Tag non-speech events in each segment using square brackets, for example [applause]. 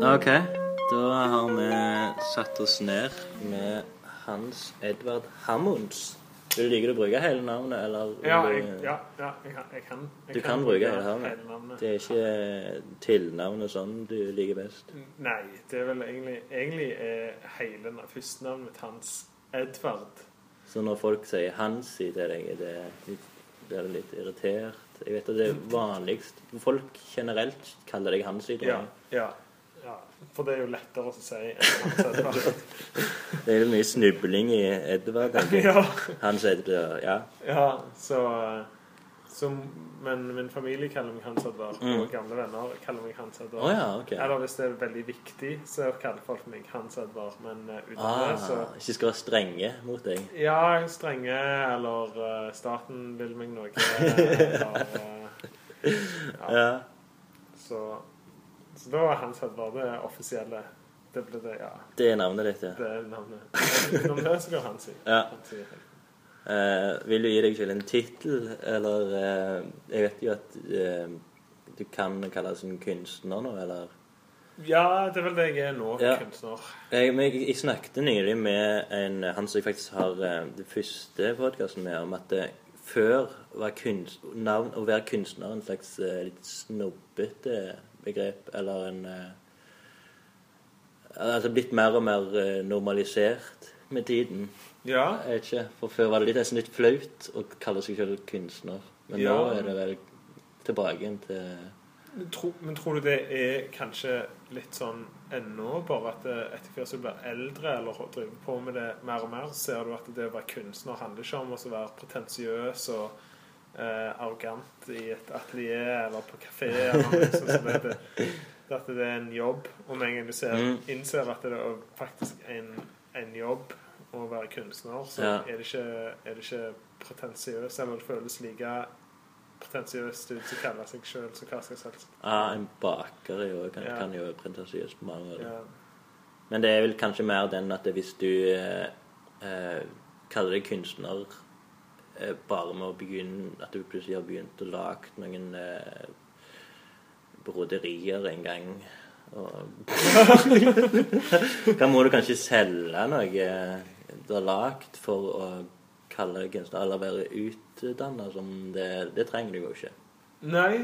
OK, da har vi satt oss ned med Hans Edvard Hammonds. Vil Du like å bruke hele navnet, eller? Ja, jeg, ja, ja, jeg, kan- jeg kan. Jeg Du kan bruke hele navnet. navnet. Det er ikke tilnavnet sånn du liker best. Nei, det er vel egentlig Egentlig er hele navnet, førstenavnet mitt hans Edvard. Så når folk sier Hansi til deg, er det blir du litt irritert? Jeg vet at det er vanligst. Folk generelt kaller deg Hansi. tror jeg. ja, ja. For det er jo lettere å si enn Edvard. [laughs] Det er jo mye snubling i Edvard. tenker jeg. [laughs] ja, Hans Edvard, ja. ja, så, så Men min familie kaller meg Hans Edvard, Mm. og gamle venner kaller meg Hans Edvard. Oh, ja, okay. Eller hvis det er veldig viktig, så kaller folk meg Hans Edvard. Men uh, uten Ah, det, så ikke skal være strenge mot deg. Ja, strenge, eller uh, staten vil meg noe. [laughs] Eller, uh, ja. Ja. Så, så da er Hans Edvard det offisielle. Det ble det, ja. Det er navnet ditt, ja. Det er navnet. Utenom det så går Hansi. Ja. Hansi. Eh, vil du gi deg selv en tittel, eller eh, Jeg vet jo at eh, du kan kalles en kunstner nå, eller Ja, det er vel det jeg er nå, Ja. kunstner. jeg, men jeg, jeg snakket nylig med en han som jeg faktisk har eh, det første podkasten med, om at det, før var kunst, navn, å være kunstner en slags eh, litt snobbete begrep, eller en eh, Altså blitt mer og mer eh, normalisert med tiden. Ja. Jeg vet ikke, for Før var det litt, nesten litt flaut å kalle seg selv kunstner. Men Ja. nå er det vel tilbake igjen til Men tro, men tror du det er kanskje litt sånn ennå, bare at etter hvert som du blir eldre eller driver på med det mer og mer, ser du at det å være kunstner handler ikke om å være pretensiøs og eh, arrogant i et atelier eller på kafé. Eller noe sånt som det, at det er en jobb. Og med en gang du ser, Mm. innser at det er faktisk en, en jobb å være kunstner, så Ja. er det ikke, er det ikke pretensiøst, eller det føles like pretensiøst ut som kaller seg sjøl som hva som helst. ah, En baker er jo, kan, Ja. kan jo være pretensiøst på mange måter. Ja. Men det er vel kanskje mer den at hvis du eh, eh, kaller deg kunstner bare med å begynne At du plutselig har begynt å lage noen eh, broderier en gang. [laughs] Da må du kanskje selge noe eh, du har lagd for å kalle deg kunstner, eller være utdanna som det. Det trenger du jo ikke. Nei,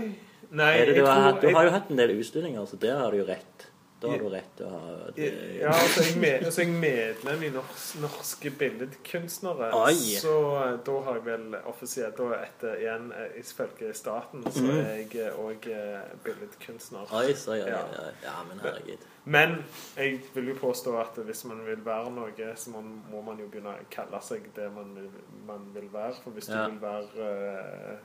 nei det, jeg du, har, tror- hatt- du har jo hatt en del utstillinger, så der har du jo rett. Da har du rett til å ha det. Ja, altså jeg, med, altså jeg medlem i norsk, Norske Billedkunstnere. Oi. Så eh, da har jeg vel offisielt da etter igjen eh, ifølge staten, så Mm. er jeg òg billedkunstner. Oi, så ja, Ja. ja, ja, men herregud. Men jeg vil jo påstå at hvis man vil være noe, så man, må man jo begynne å kalle seg det man, vil- man vil være. For hvis du vil være eh,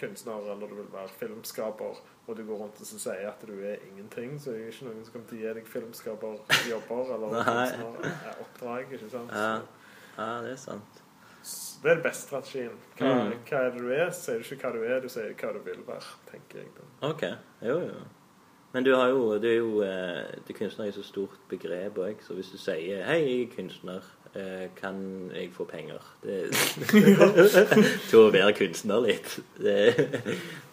kunstner eller du vil være filmskaper, og du går rundt og så sier at du er ingenting, så er det ikke noen som kommer til å gi deg filmskaperjobber eller [laughs] er kunstneroppdrag. ikke sant? Ja. ja, det er sant. Så det er den beste strategien. Hva, Mm. hva er det du er? Sier du ikke hva du er, du sier hva du vil være, tenker jeg. da. Ok. Jo, jo. Men du har jo, du er jo eh, det kunstner er jo så stort begrep òg, så hvis du sier 'Hei, jeg er kunstner. Eh, Kan jeg få penger?' Det, [laughs] til å være kunstner litt. Det,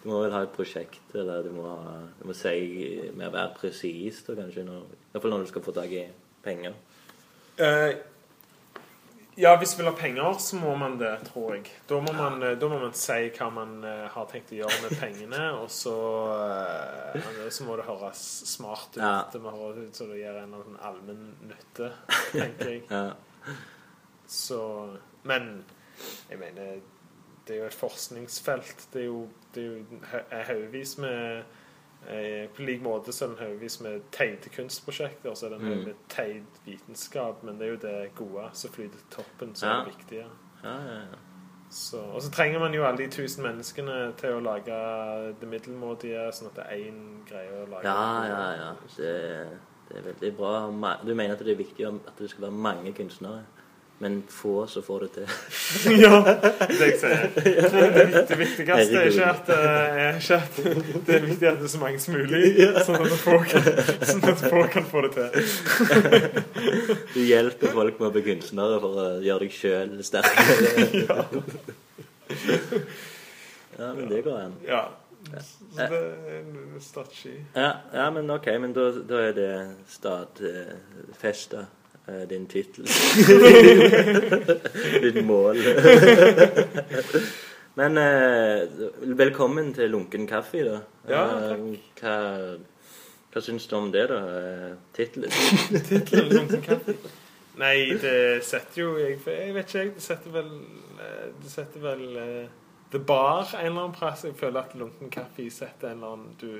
du må vel ha et prosjekt, eller du må, ha, du må si mer være presis, da kanskje, når, i hvert fall når du skal få tak i penger. Uh, ja, hvis du vil ha penger, så må man det, tror jeg. Da må man, eh, da må man si hva man har tenkt å gjøre med pengene, og så, så må det høres smart ut. Ja. Det må høres ut som det gir en allmenn nytte, tenker jeg. Ja. Så, men jeg mener Det er jo et forskningsfelt. Det er jo, det er jo haugevis med eh, På lik måte så er det haugevis med teite kunstprosjekter. Så er det en Mm. haug med teit vitenskap, men det er jo det gode som flyter til toppen, som Ja. er det viktige. Ja, ja, ja. Så, og så trenger man jo alle de tusen menneskene til å lage det middelmådige, sånn at det er én greie å lage. Ja, ja, ja. Det, det er veldig bra. Du mener at det er viktig at det skal være mange kunstnere, men få så får det til. [laughs] ja, det jeg sier. Det, det viktigste er ikke at, eh, er ikke at det er viktig at det er så mange som mulig, sånn at få kan, sånn at få kan få det til. Du hjelper folk med å bli kunstnere for å gjøre deg sjøl sterkere. [laughs] Ja. Ja, men det går an. Ja, strategi. Ja, ja, men ok, men da, da er det stadfesta, eh, din tittel. [laughs] Ditt mål. men eh, velkommen til Lunken kaffe, da. Ja, takk. hva, hva syns du om det, da? Tittelen? Tittelen [laughs] Lunken kaffe. Nei, det setter jo Jeg, jeg vet ikke, jeg. Det setter vel eh, Det setter vel eh, The Bar en eller annen plass. Jeg føler at Lunken kaffe setter en eller annen Du,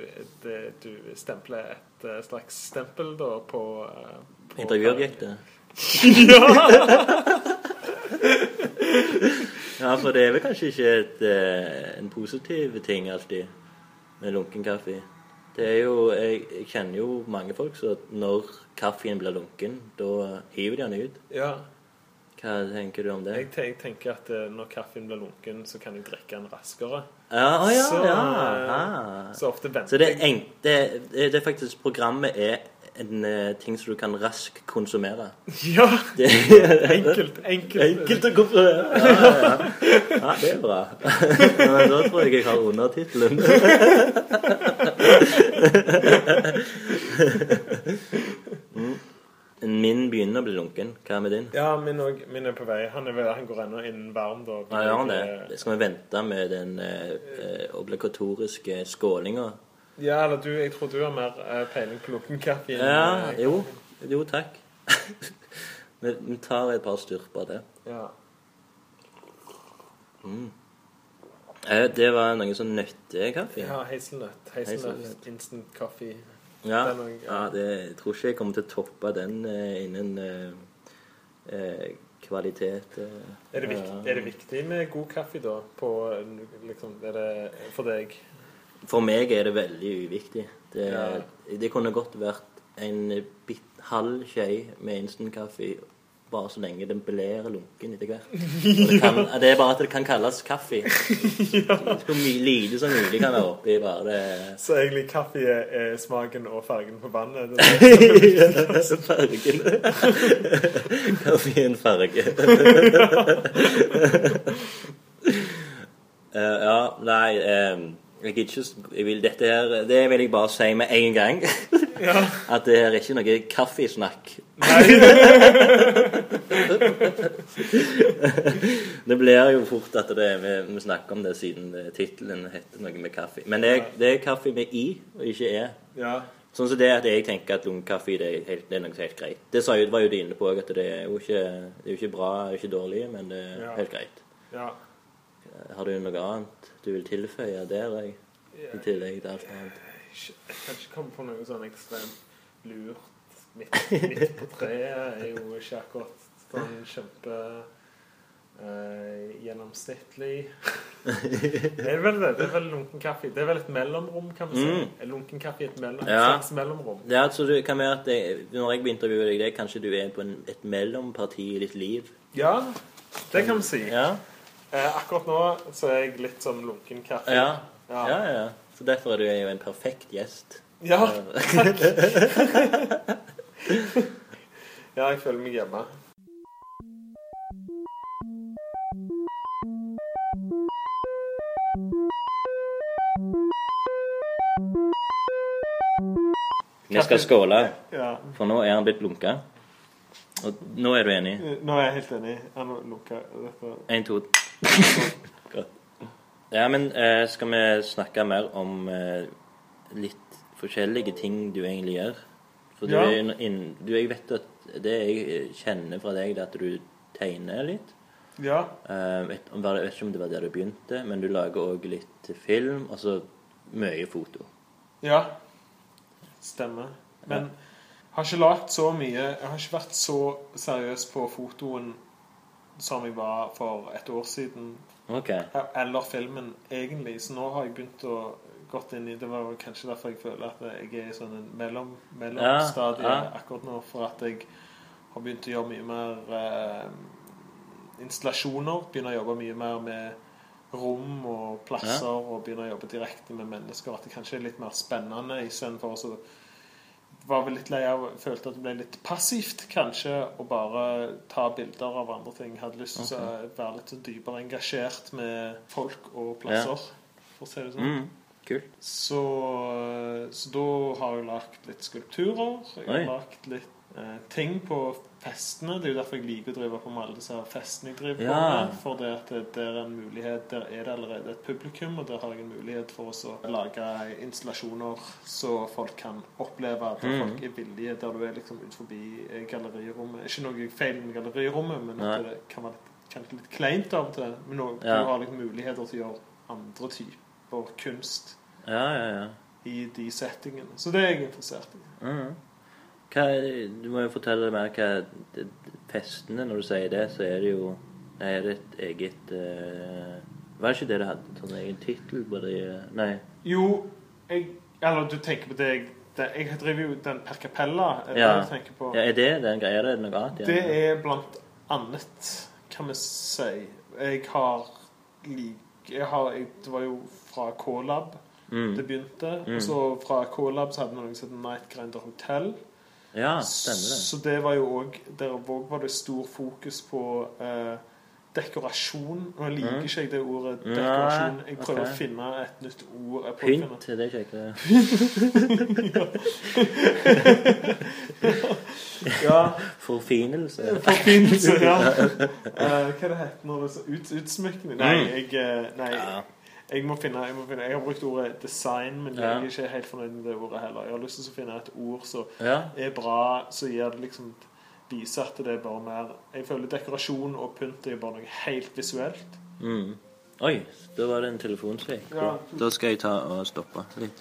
det, du stempler et eh, slags stempel da på, eh, på Intervjuobjektet? [laughs] Ja! Ja, for det er vel kanskje ikke et, eh, en positiv ting alltid med lunken kaffe. Det er jo, jeg, jeg kjenner jo mange folk så når kaffen blir lunken, da hiver de den ut. ja. Hva tenker du om det? Jeg, te- jeg tenker at eh, når kaffen blir lunken, så kan jeg drikke den raskere. Ja, å ja, Så, ja. eh, Ah. Så ofte venter Så det er, jeg enk, det, det, er faktisk Programmet er en eh, ting som du kan raskt konsumere. [laughs] Ja! [laughs] Det, Enkelt. Enkelt. Enkelt å konsumere. [laughs] Ja, ja, ja. ja, det er bra. Men da tror jeg jeg har undertittelen. Mm. Min begynner å bli lunken. Hva med din? Ja, min, og, min er på vei. Han, er, han går ennå innen varm, da. Ja, gjør han det? Skal vi vente med den eh, eh, obligatoriske skålinga? Ja, eller du, jeg tror du har mer eh, peiling på lunken kaffe. Ja, eh, jo. Jo, takk. [laughs] Vi vi tar et par styrper av det. Ja. Eh, Det var noe sånn nøttekaffe. ja heiselnøtt. Hazelnut Hazelnut. instant coffee. Ja, ja det, jeg tror ikke jeg kommer til å toppe den eh, innen eh, eh, kvalitet. Er det, viktig, er det viktig med god kaffe, da? På, liksom, er det for deg? For meg er det veldig uviktig. Det, Ja. det kunne godt vært en bit, halv skje med instant-kaffe bare så lenge den belerer lunken etter hvert. Det, kan, det er bare at det kan kalles kaffe. Så mye lite som mulig kan være oppi bare det Så egentlig kaffe er, er smaken og fargen på vannet? Det er [laughs] Fargen. Kaffe er en farge. [laughs] Eh, ja, nei eh, jeg, ikke, jeg vil, Dette her Det vil jeg bare si med en gang. [laughs] Ja. At det her er ikke noe kaffesnakk. [laughs] det blir jo fort at det, vi, vi snakker om det siden eh, tittelen heter noe med kaffe. Men det er, det er kaffe med i, og ikke e. ja. Sånn som det at jeg tenker at lungekaffe det er, helt, det er noe helt greit. Det sa jo, var jo du inne på òg, at det er jo ikke, det er ikke bra, ikke dårlig, men det er Ja. helt greit. ja. Har du noe annet du vil tilføye der, òg? i tillegg til alt annet? Jeg kan ikke komme på noe sånn ekstremt lurt midt, midt på treet. er jo ikke akkurat sånn kjempe eh, gjennomsnittlig. Det er vel det. Det er vel lunken kaffe. Det er vel et mellomrom, kan vi si. Mm. Lunken kaffe et, mellom, Ja. slags mellomrom? Ja, altså, du kan være at jeg, Når jeg intervjuer deg, det kanskje du er på en, et mellomparti i ditt liv. Ja, det kan vi si. Ja, Eh, akkurat nå så er jeg litt som lunken kaffe. ja, Ja. ja. ja. Så derfor er du jo en perfekt gjest. Ja, takk. [laughs] ja, jeg føler meg hjemme. Vi skal skåle, Ja. for nå er han blitt lunka. Og nå er du enig? Nå er jeg helt enig. Han lukker dette. Én, to. Ja, men eh, skal vi snakke mer om eh, litt forskjellige ting du egentlig gjør? For du Ja. er inn, du, Jeg vet at det jeg kjenner fra deg, det er at du tegner litt. Ja. Eh, vet, jeg vet ikke om det var der du begynte, men du lager òg litt film. og så mye foto. Ja. Stemmer. Men jeg har ikke lagt så mye Jeg har ikke vært så seriøs på fotoen som jeg var for et år siden. Okay. Eller filmen, egentlig. Så nå har jeg begynt å gått inn i Det var kanskje derfor jeg føler at jeg er i sånn en mellom, mellomstadie Ja, ja. akkurat nå. For at jeg har begynt å gjøre mye mer eh, installasjoner. Begynner å jobbe mye mer med rom og plasser. Og begynner å jobbe direkte med mennesker. At det kanskje er litt mer spennende istedenfor å var vel litt lei av Følte at det ble litt passivt, kanskje, å bare ta bilder av andre ting. Hadde lyst til å være litt dypere engasjert med folk og plasser, for å si det sånn. Mm. Kult. Så, så da har jeg lagt litt skulpturer. Jeg har lagt litt eh, ting på festene. Det er jo derfor jeg liker å drive på med alle disse her festene jeg driver på med. For det at det, er en mulighet, der er det allerede et publikum, og der har jeg en mulighet for å lage installasjoner så folk kan oppleve at Mm. folk er villige, der du er liksom ut forbi eh, gallerirommet. Ikke noe feil med gallerirommet, men at det kan være litt, kanskje litt kleint av og til. Men nå, Ja. du har liksom muligheter til å gjøre andre typer kunst Ja, ja, ja. i de settingene. Så det er jeg interessert i. Mhm. Hva, du må jo fortelle mer hva Festene, når du sier det, så er det jo Nei, er det et eget uh, Var det ikke det det hadde? Sånn egen tittel på det? eh, Nei. Jo, jeg Eller du tenker på det jeg det, Jeg driver jo den Per Capella. Er det Ja. det tenker på? Ja, er det den greia? Er det noe annet? igjen? Det er blant annet, kan vi si Jeg har lik... Jeg har, jeg, det var jo fra K-Lab mm. det begynte. Mm. Og så fra K-Lab så hadde vi noe som het Night Grinder Hotel. Ja, stemmer det. Så det var jo òg Der òg var det stor fokus på eh, dekorasjon. Jeg liker Mm. ikke jeg det ordet dekorasjon. Jeg prøver okay. å finne et nytt ord. Jeg det å ikke er [laughs] det Ja, Forfinelse? Forfinelse, [laughs] ja. Eh, hva det heter når det er så ut, utsmykning? Nei, Mm. jeg, eh, nei Ja. Jeg, må finne, jeg må finne Jeg har brukt ordet design, men jeg er ikke helt fornøyd med det ordet heller. Jeg har lyst til å finne et ord som ja. er bra, så gir det liksom Viser at det er bare mer Jeg føler dekorasjon og pynt er bare noe helt visuelt. Mm. Oi, da var det en telefonsvik. Ja. Da skal jeg ta og stoppe litt.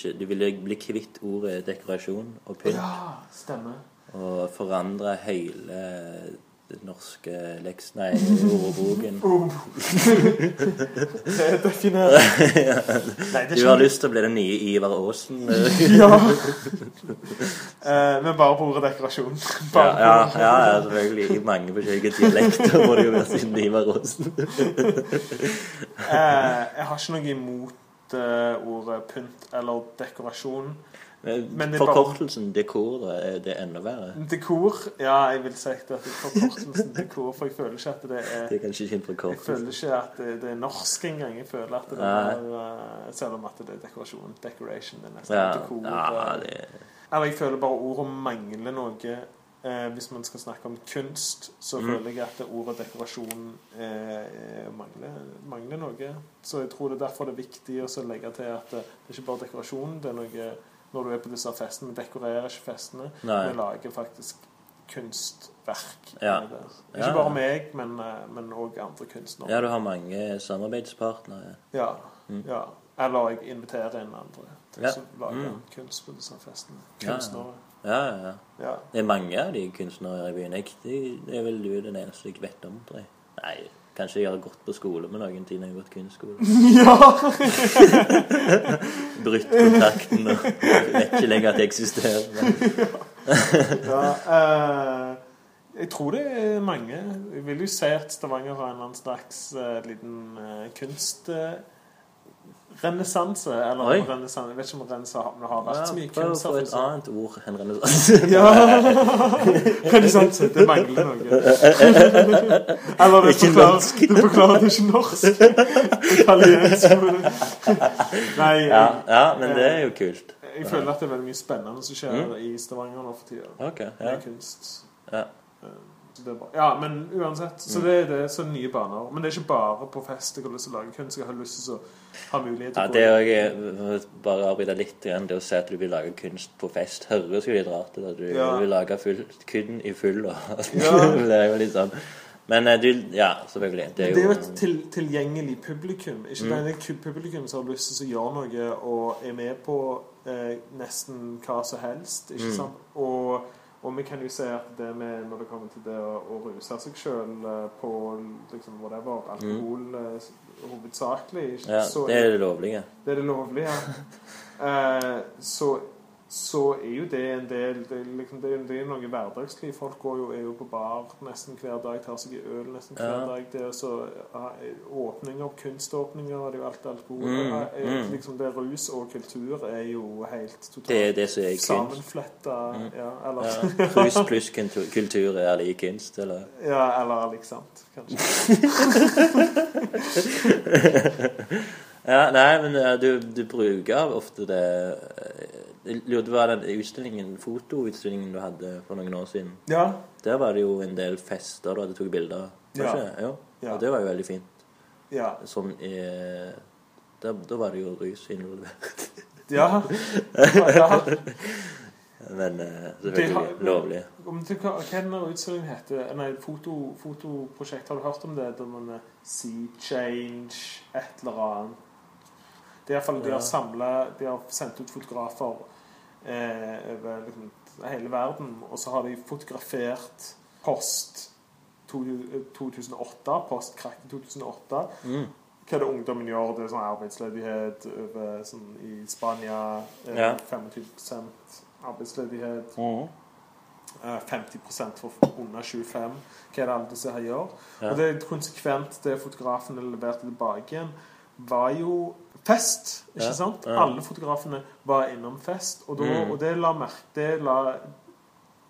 Ikke, du ville bli kvitt ordet dekorasjon og pynt Ja, stemmer. og forandre hele den norske leks... Nei, ordboken. [laughs] Det definert. [laughs] Nei, Du har lyst til å bli den nye Ivar Aasen? [laughs] Ja. Eh, men bare på ordet dekorasjon. Ja, ja, ja, ja, selvfølgelig. I mange forskjellige dialekter må det jo være siden Ivar Aasen. Eh, jeg har ikke noe imot eh, ordet pynt eller dekorasjon. Men forkortelsen dekor, da, er det enda verre? Dekor Ja, jeg vil si at det forkortelsen dekor, for jeg føler ikke at det er Det er kanskje ikke en Jeg føler ikke at det, det er norsk engang. Jeg føler at det Nei. er eh, Selv om at det er dekorasjon. Decoration det er nesten Ja, dekor. ja, eh. det Eller jeg føler bare ordet mangler noe. Eh, hvis man skal snakke om kunst, så Mm. føler jeg at det ordet dekorasjon eh, mangler, mangler noe. Så jeg tror det er derfor det er viktig å legge til at det, det er ikke bare dekorasjon. Det er noe Når du er på disse festene, vi dekorerer ikke festene. Nei. Vi lager faktisk kunstverk. Ja. Ikke. Ja. Bare meg, men eh, men òg andre kunstnere. Ja, du har mange samarbeidspartnere. Ja, Mm. ja. Eller jeg inviterer inn andre til å lage Mm. kunst på disse festene. Ja. Kunstnere. Ja, ja, ja. Det er mange av de kunstnere i byen. Jeg, det er vel du den eneste jeg vet om, tror jeg. Nei, kanskje jeg har gått på skole med noen siden jeg har gått kunstskole. [laughs] ja. [laughs] Brutt kontakten og vet ikke lenger at jeg eksisterer. Ja uh, jeg tror det er mange. Jeg vil jo si at Stavanger har en eller annen slags uh, liten uh, kunstrenessanse. eller Oi. renessanse. Jeg vet ikke om renessanse har vært så mye ja, prøv å få et annet ord enn renessanse. [laughs] Ja! renessanse. Det mangler noe. [laughs] Eller Ikke forklarer, du forklarer det ikke norsk. Italiensk. Nei, Ja, ja, men det er jo kult. jeg føler at det er veldig mye spennende som skjer Mm. i Stavanger nå for tida. Okay, ja. Med kunst. Ja. Eh, Det er bra. Ja, men uansett. Så det er det så nye baner. Men det er ikke bare på fest jeg har lyst til å lage kunst. Jeg har lyst til å ha mulighet til Ja, å det er bare avbryte litt igjen, det å si at du vil lage kunst på fest, høres jo litt rart ut. At du Ja. vil lage full, kun i full og [laughs] Ja. Det er jo litt sånn. Men eh, du Ja, selvfølgelig. Det Det er er jo jo et til, tilgjengelig publikum. Ikke Mm. bare det er publikum som har lyst til å gjøre noe og er med på eh, nesten hva som helst. Ikke Mm. sant? Og, og vi kan jo si at det med når det kommer til det å, å ruse seg sjøl på liksom whatever, alkohol mm. hovedsakelig, ikke- Ja, så det er det lovlige. Det er det lovlige. [laughs] Eh, så så er jo det en del Det, er liksom, det, er- det er noe hverdagsliv. Folk går jo, er jo på bar nesten hver dag, tar seg øl nesten hver Ja. dag. Det er så ja, Åpninger, kunståpninger, det er jo alt alkohol. Mm, er- mm. Liksom det Rus og kultur er jo helt totalt Det er det som er sammenfletta. Mm. Ja, eller Ja. Rus pluss kultur- er lik kunst, eller? [laughs] Ja, eller sant kanskje. [laughs] Ja, nei, men eh, du, du bruker ofte det eh, Jeg lurte på den utstillingen, fotoutstillingen du hadde for noen år siden. Ja. Der var det jo en del fester du hadde tatt bilder av. Ja. Ja. Og det var jo veldig fint. Ja. Som eh, da, da var det jo rus involvert. [laughs] ja. ja. [laughs] Men eh, selvfølgelig har- lovlig. Om du, hva hva er den utstillingen heter? Nei, foto, fotoprosjekt. Har du hørt om det? Der man er Sea Change, et eller annet. Det er i hvert fall, De har samlet, de har sendt ut fotografer eh, over liksom, hele verden. Og så har de fotografert post 2008, post-krakk 2008. Mm. Hva er det ungdommen gjør? Det er sånn arbeidsledighet over, sånn, i Spania. Eh, Ja. 25 arbeidsledighet. Mm. Eh, 50 for under 25. Hva er det alle disse her gjør? Ja. Og det er konsekvent det fotografene leverte tilbake igjen, var jo fest. Ikke Ja, sant? ja. Alle fotografene var innom fest. Og, da, Mm. og det la merke Det la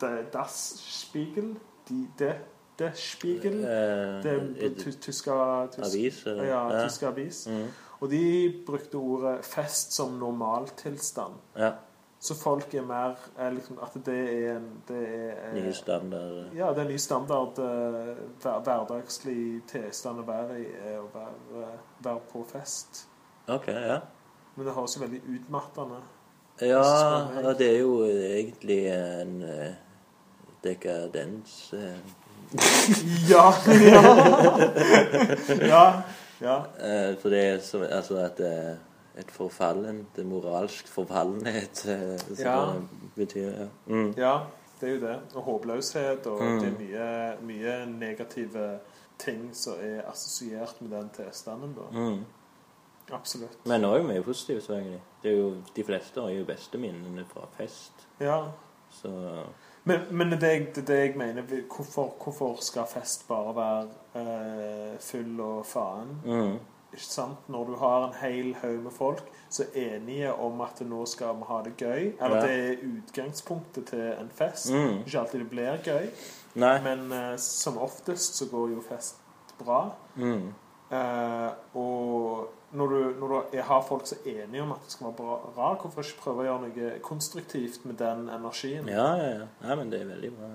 det, Das Spiegel de, det, det Spiegel Eh, Det er tyske avis? ja, tyske avis. Mm. Og de brukte ordet 'fest' som normaltilstand. ja. Så folk er mer er liksom, At det er en det er, Ny standard. Ja, det er ny standard eh, hver, hverdagslig tilstand å være i, å være, eh, være på fest. OK, ja. Men det høres jo veldig utmattende Ja, ja, det er jo egentlig en uh, dekadens eh, Ja! Ja! ja, ja. eh, For det er som Altså at er et forfallent, er moralsk forfallenhet eh, som Ja. det betyr. Ja. Mm. ja, det er jo det. Og håpløshet. Og Mm. det er mye, mye negative ting som er assosiert med den tilstanden. da. Mm. Absolutt. Men òg mye positivt, selvfølgelig. Det er jo, de fleste har jo beste minnene fra fest. Ja. Så Men, men det, er det, det det jeg mener. Hvorfor, hvorfor skal fest bare være eh, full og faen? mm. Ikke sant? Når du har en hel haug med folk som er enige om at nå skal vi ha det gøy, eller Ja. det er utgangspunktet til en fest Mm. Ikke alltid det blir gøy, Nei. men eh, som oftest så går jo fest bra. Mm. Eh, og når du, når du har folk som er enige om at det skal være bra, rar, hvorfor ikke prøve å gjøre noe konstruktivt med den energien? Ja, ja, ja. Nei, men det er veldig bra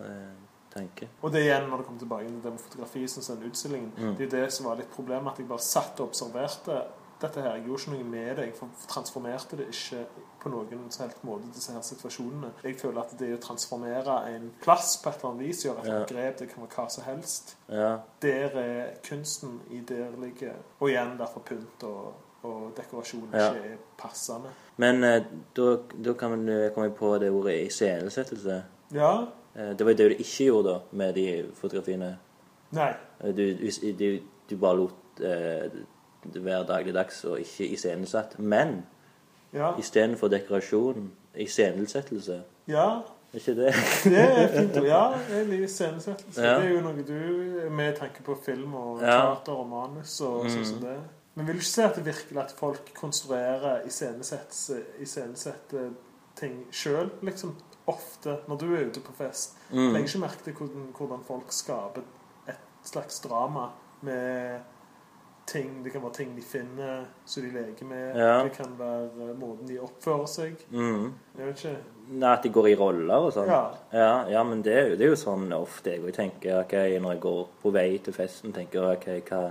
tenke. Og det igjen, når det kommer tilbake til det med fotografi, som den utstillingen, Mm. det er jo det som var litt problemet, at jeg bare satt og observerte dette her. Jeg gjorde ikke noe med det. Jeg transformerte det ikke på noen som helst måte, disse her situasjonene. Jeg føler at det å transformere en plass på et eller annet vis, gjøre et Ja. grep, det kan være hva som helst. Ja. Der er kunsten i der ligger. Og igjen derfor pynt og, og dekorasjon Ja. ikke er passende. Men eh, da, da kan man eh, komme på det ordet iscenesettelse. Ja. Eh, det var jo det du ikke gjorde da med de fotografiene. Nei. Eh, Du, du, du, bare lot eh, være dagligdags og ikke iscenesatt. Men Ja. istedenfor dekorasjon, iscenesettelse. ja. Er ikke det? [laughs] Det er fint. Ja, iscenesettelse. Ja. Det er jo noe du med tanke på film og teater og manus og Mm. sånn som det. Men vil du ikke si at det virkelig at folk konstruerer iscenesette iscenesette ting sjøl, liksom? Ofte når du er ute på fest. Mm. Legger ikke merke til hvordan, hvordan folk skaper et slags drama med ting Det kan være ting de finner som de leker med. Ja. Det kan være eh, måten de oppfører seg. Mm. Jeg vet ikke. Nei, At de går i roller og sånn? Ja. ja, ja, men det er, jo, det er jo sånn ofte jeg tenker. ok, Når jeg går på vei til festen, tenker jeg ok, hva,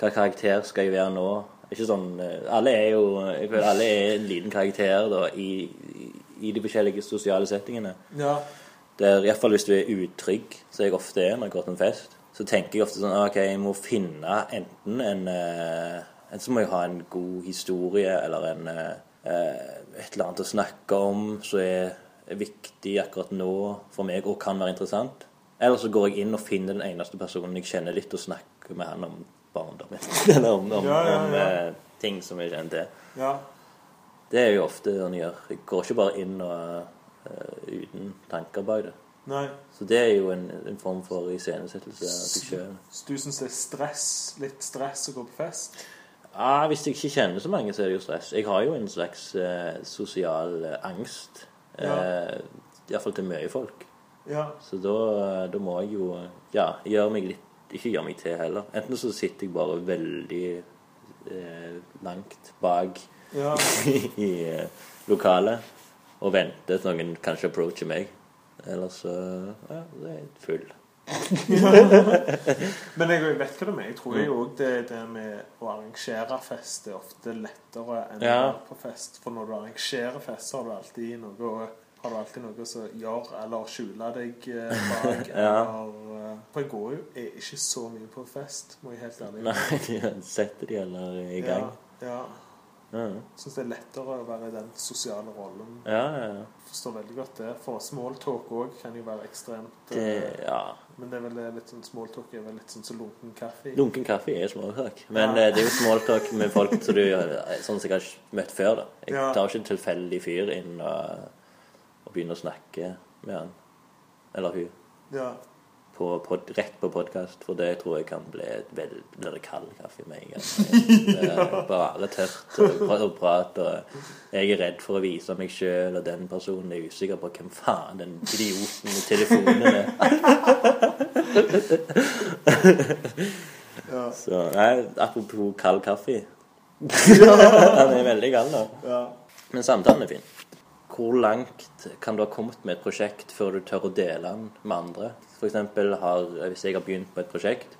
hva karakter skal jeg være nå? Ikke sånn, eh, Alle er jo alle er en liten karakter da, i, i, i de forskjellige sosiale settingene. Ja. Der, Iallfall hvis du er utrygg, som jeg ofte er når jeg går til en fest, så tenker jeg ofte sånn ok, jeg må finne enten en eh, Enten så må jeg ha en god historie eller en, eh, eh, et eller annet å snakke om som er, er viktig akkurat nå for meg og kan være interessant. Eller så går jeg inn og finner den eneste personen jeg kjenner litt, og snakker med han om barndommen. [laughs] eller om, om, Ja, ja, om ja. eh, ting som jeg kjenner til. Ja. Det er jo ofte det han gjør. Jeg går ikke bare inn og uh, uten tanker bak det. Nei. Så det er jo en, en form for iscenesettelse av seg sjøl. Du syns det er stress, litt stress å gå på fest? Ja, hvis jeg ikke kjenner så mange, så er det jo stress. Jeg har jo en slags eh, sosial eh, angst. Eh, Iallfall til mye folk. Ja. Så da, da må jeg jo ja, gjøre meg litt Ikke gjøre meg til heller. Enten så sitter jeg bare veldig eh, langt bak ja. [laughs] i eh, lokalet og venter til noen kanskje approacher meg. Eller så Ja, det er full. [laughs] Men jeg vet hva det er. Jeg tror jo òg det, det med å arrangere fest er ofte lettere enn Ja. å være på fest. For når du arrangerer fest, så har du alltid noe å har du alltid noe som gjør eller skjuler deg eh, bak. [laughs] Ja. eller, eh, for jeg går jo er ikke så mye på fest, må jeg helt ærlig Nei, de [laughs] setter de eller i gang. Ja, ja. Ja, Syns det er lettere å være i den sosiale rollen. ja. ja, ja. Forstår veldig godt det. For smalltalk òg kan jo være ekstremt Det, eh, ja. Men det er vel litt sånn smalltalk er vel litt sånn som lunken kaffe. Lunken kaffe er smalltalk. Men Ja. eh, det er jo smalltalk med folk som du sånn som jeg har møtt før. da. Jeg Ja. tar ikke en tilfeldig fyr inn og, og begynner å snakke med han. Eller hun. Ja. På, pod, rett på podkast, for det tror jeg kan bli et vel, blir det kald kaffe med en gang. [laughs] Er bare tørt og pra- prat. Og jeg er redd for å vise meg sjøl, og den personen er usikker på hvem faen den idioten med telefonen er. Ja. Så nei, apropos kald kaffe. [laughs] Han er veldig kald nå. ja. Men samtalen er fin. Hvor langt kan du ha kommet med et prosjekt før du tør å dele den med andre? For har, hvis jeg har begynt på et prosjekt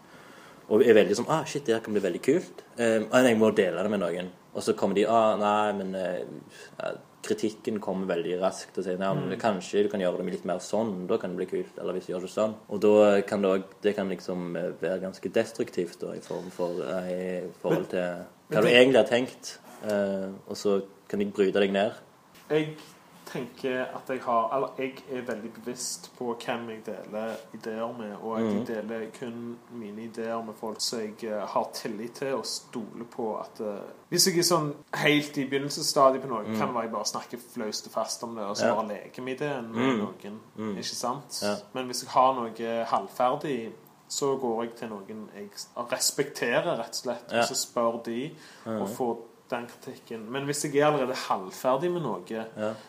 og er veldig sånn ah, shit, det her kan bli veldig kult. Eh, ah, jeg må dele det med noen. Og så kommer de ah, nei, men eh, kritikken kommer veldig raskt og sier nei, men kanskje du kan gjøre det litt mer sånn. Da kan det bli kult. Eller hvis du gjør det sånn. Og da kan det, også, det kan liksom eh, være ganske destruktivt da, i, form for, eh, i forhold til hva du egentlig har tenkt. Eh, og så kan de bryte deg ned. Jeg tenker at jeg har Eller jeg er veldig bevisst på hvem jeg deler ideer med, og jeg mm. deler kun mine ideer med folk som jeg eh, har tillit til og stoler på at uh, Hvis jeg er sånn helt i begynnelsesstadiet på noe, kan det være jeg bare snakker flaust og fast om det, og så Ja. bare leker med ideen med Mm. noen. Mm. Ikke sant? Ja. Men hvis jeg har noe halvferdig så går jeg til noen jeg respekterer, rett og slett, Ja. og så spør de og får den kritikken. Men hvis jeg er allerede halvferdig med noe, Ja.